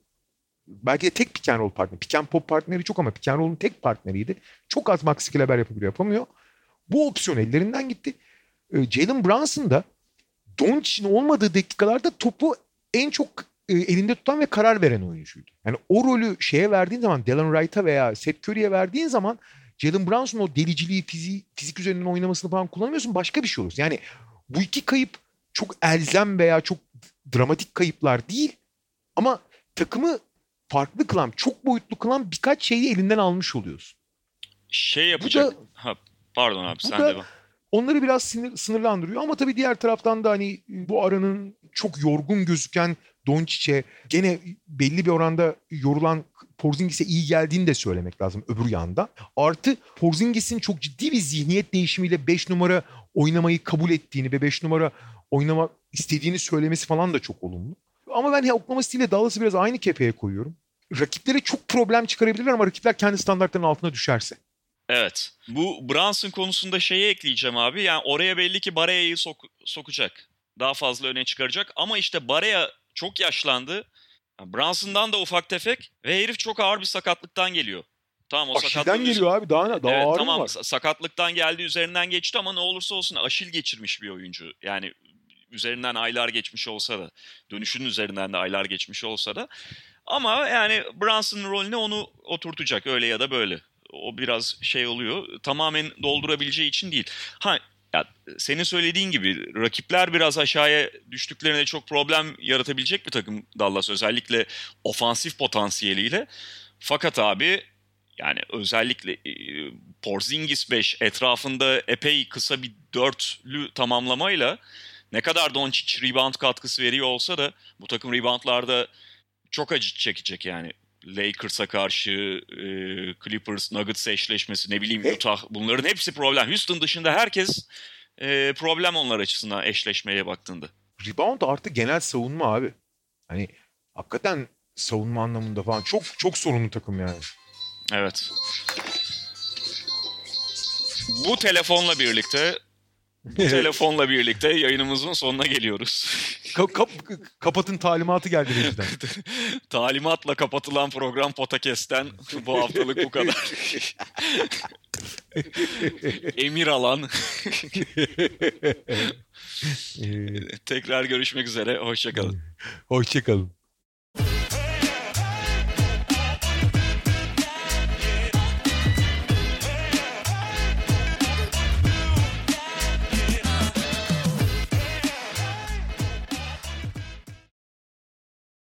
Belki de tek pick and roll partneri. Pick pop partneri çok ama pick and roll'un tek partneriydi. Çok az Maxi Kleber yapabiliyor yapamıyor. Bu opsiyon ellerinden gitti. E, Jalen Brunson da Doncic'in olmadığı dakikalarda topu en çok e, elinde tutan ve karar veren oyuncuydu. Yani o rolü şeye verdiğin zaman Dylan Wright'a veya Seth Curry'e verdiğin zaman Jalen Brunson o deliciliği, fizik, fizik üzerinden oynamasını falan kullanamıyorsun. Başka bir şey olur. Yani bu iki kayıp çok elzem veya çok dramatik kayıplar değil. Ama takımı farklı kılan, çok boyutlu kılan birkaç şeyi elinden almış oluyorsun. şey yapacak. da- ha, pardon abi sen da- devam. Onları biraz sinir, sınırlandırıyor ama tabii diğer taraftan da hani bu aranın çok yorgun gözüken Doncic'e gene belli bir oranda yorulan Porzingis'e iyi geldiğini de söylemek lazım öbür yanda. Artı Porzingis'in çok ciddi bir zihniyet değişimiyle 5 numara oynamayı kabul ettiğini ve 5 numara oynamak istediğini söylemesi falan da çok olumlu. Ama ben Oklahoma City ile Dallas'ı biraz aynı kefeye koyuyorum. Rakiplere çok problem çıkarabilirler ama rakipler kendi standartlarının altına düşerse. Evet. Bu Brunson konusunda şeyi ekleyeceğim abi. Yani oraya belli ki Barea'yı sok- sokacak. Daha fazla öne çıkaracak. Ama işte Barea çok yaşlandı. Yani Brunson'dan da ufak tefek. Ve herif çok ağır bir sakatlıktan geliyor. Tamam o Aşilden sakatlık... geliyor abi daha, daha evet, ağır tamam mı var? sa- sakatlıktan geldi üzerinden geçti ama ne olursa olsun aşil geçirmiş bir oyuncu. Yani üzerinden aylar geçmiş olsa da dönüşünün üzerinden de aylar geçmiş olsa da ama yani Brunson'ın rolüne onu oturtacak öyle ya da böyle. O biraz şey oluyor. Tamamen doldurabileceği için değil. Ha ya senin söylediğin gibi rakipler biraz aşağıya düştüklerinde çok problem yaratabilecek bir takım Dallas özellikle ofansif potansiyeliyle. Fakat abi yani özellikle e, Porzingis 5 etrafında epey kısa bir dörtlü tamamlamayla ne kadar Doncic rebound katkısı veriyor olsa da bu takım reboundlarda çok acı çekecek yani. Lakers'a karşı, e, Clippers, Nuggets eşleşmesi, ne bileyim Utah bunların hepsi problem. Houston dışında herkes e, problem onlar açısından eşleşmeye baktığında. Rebound artı genel savunma abi. Hani hakikaten savunma anlamında falan çok çok sorunlu takım yani. Evet. Bu telefonla birlikte telefonla birlikte yayınımızın sonuna geliyoruz. Ka- kap- kapatın talimatı geldi bizden. Talimatla kapatılan program Potakest'ten bu haftalık bu kadar. Emir alan. Tekrar görüşmek üzere. Hoşçakalın. Hoşçakalın.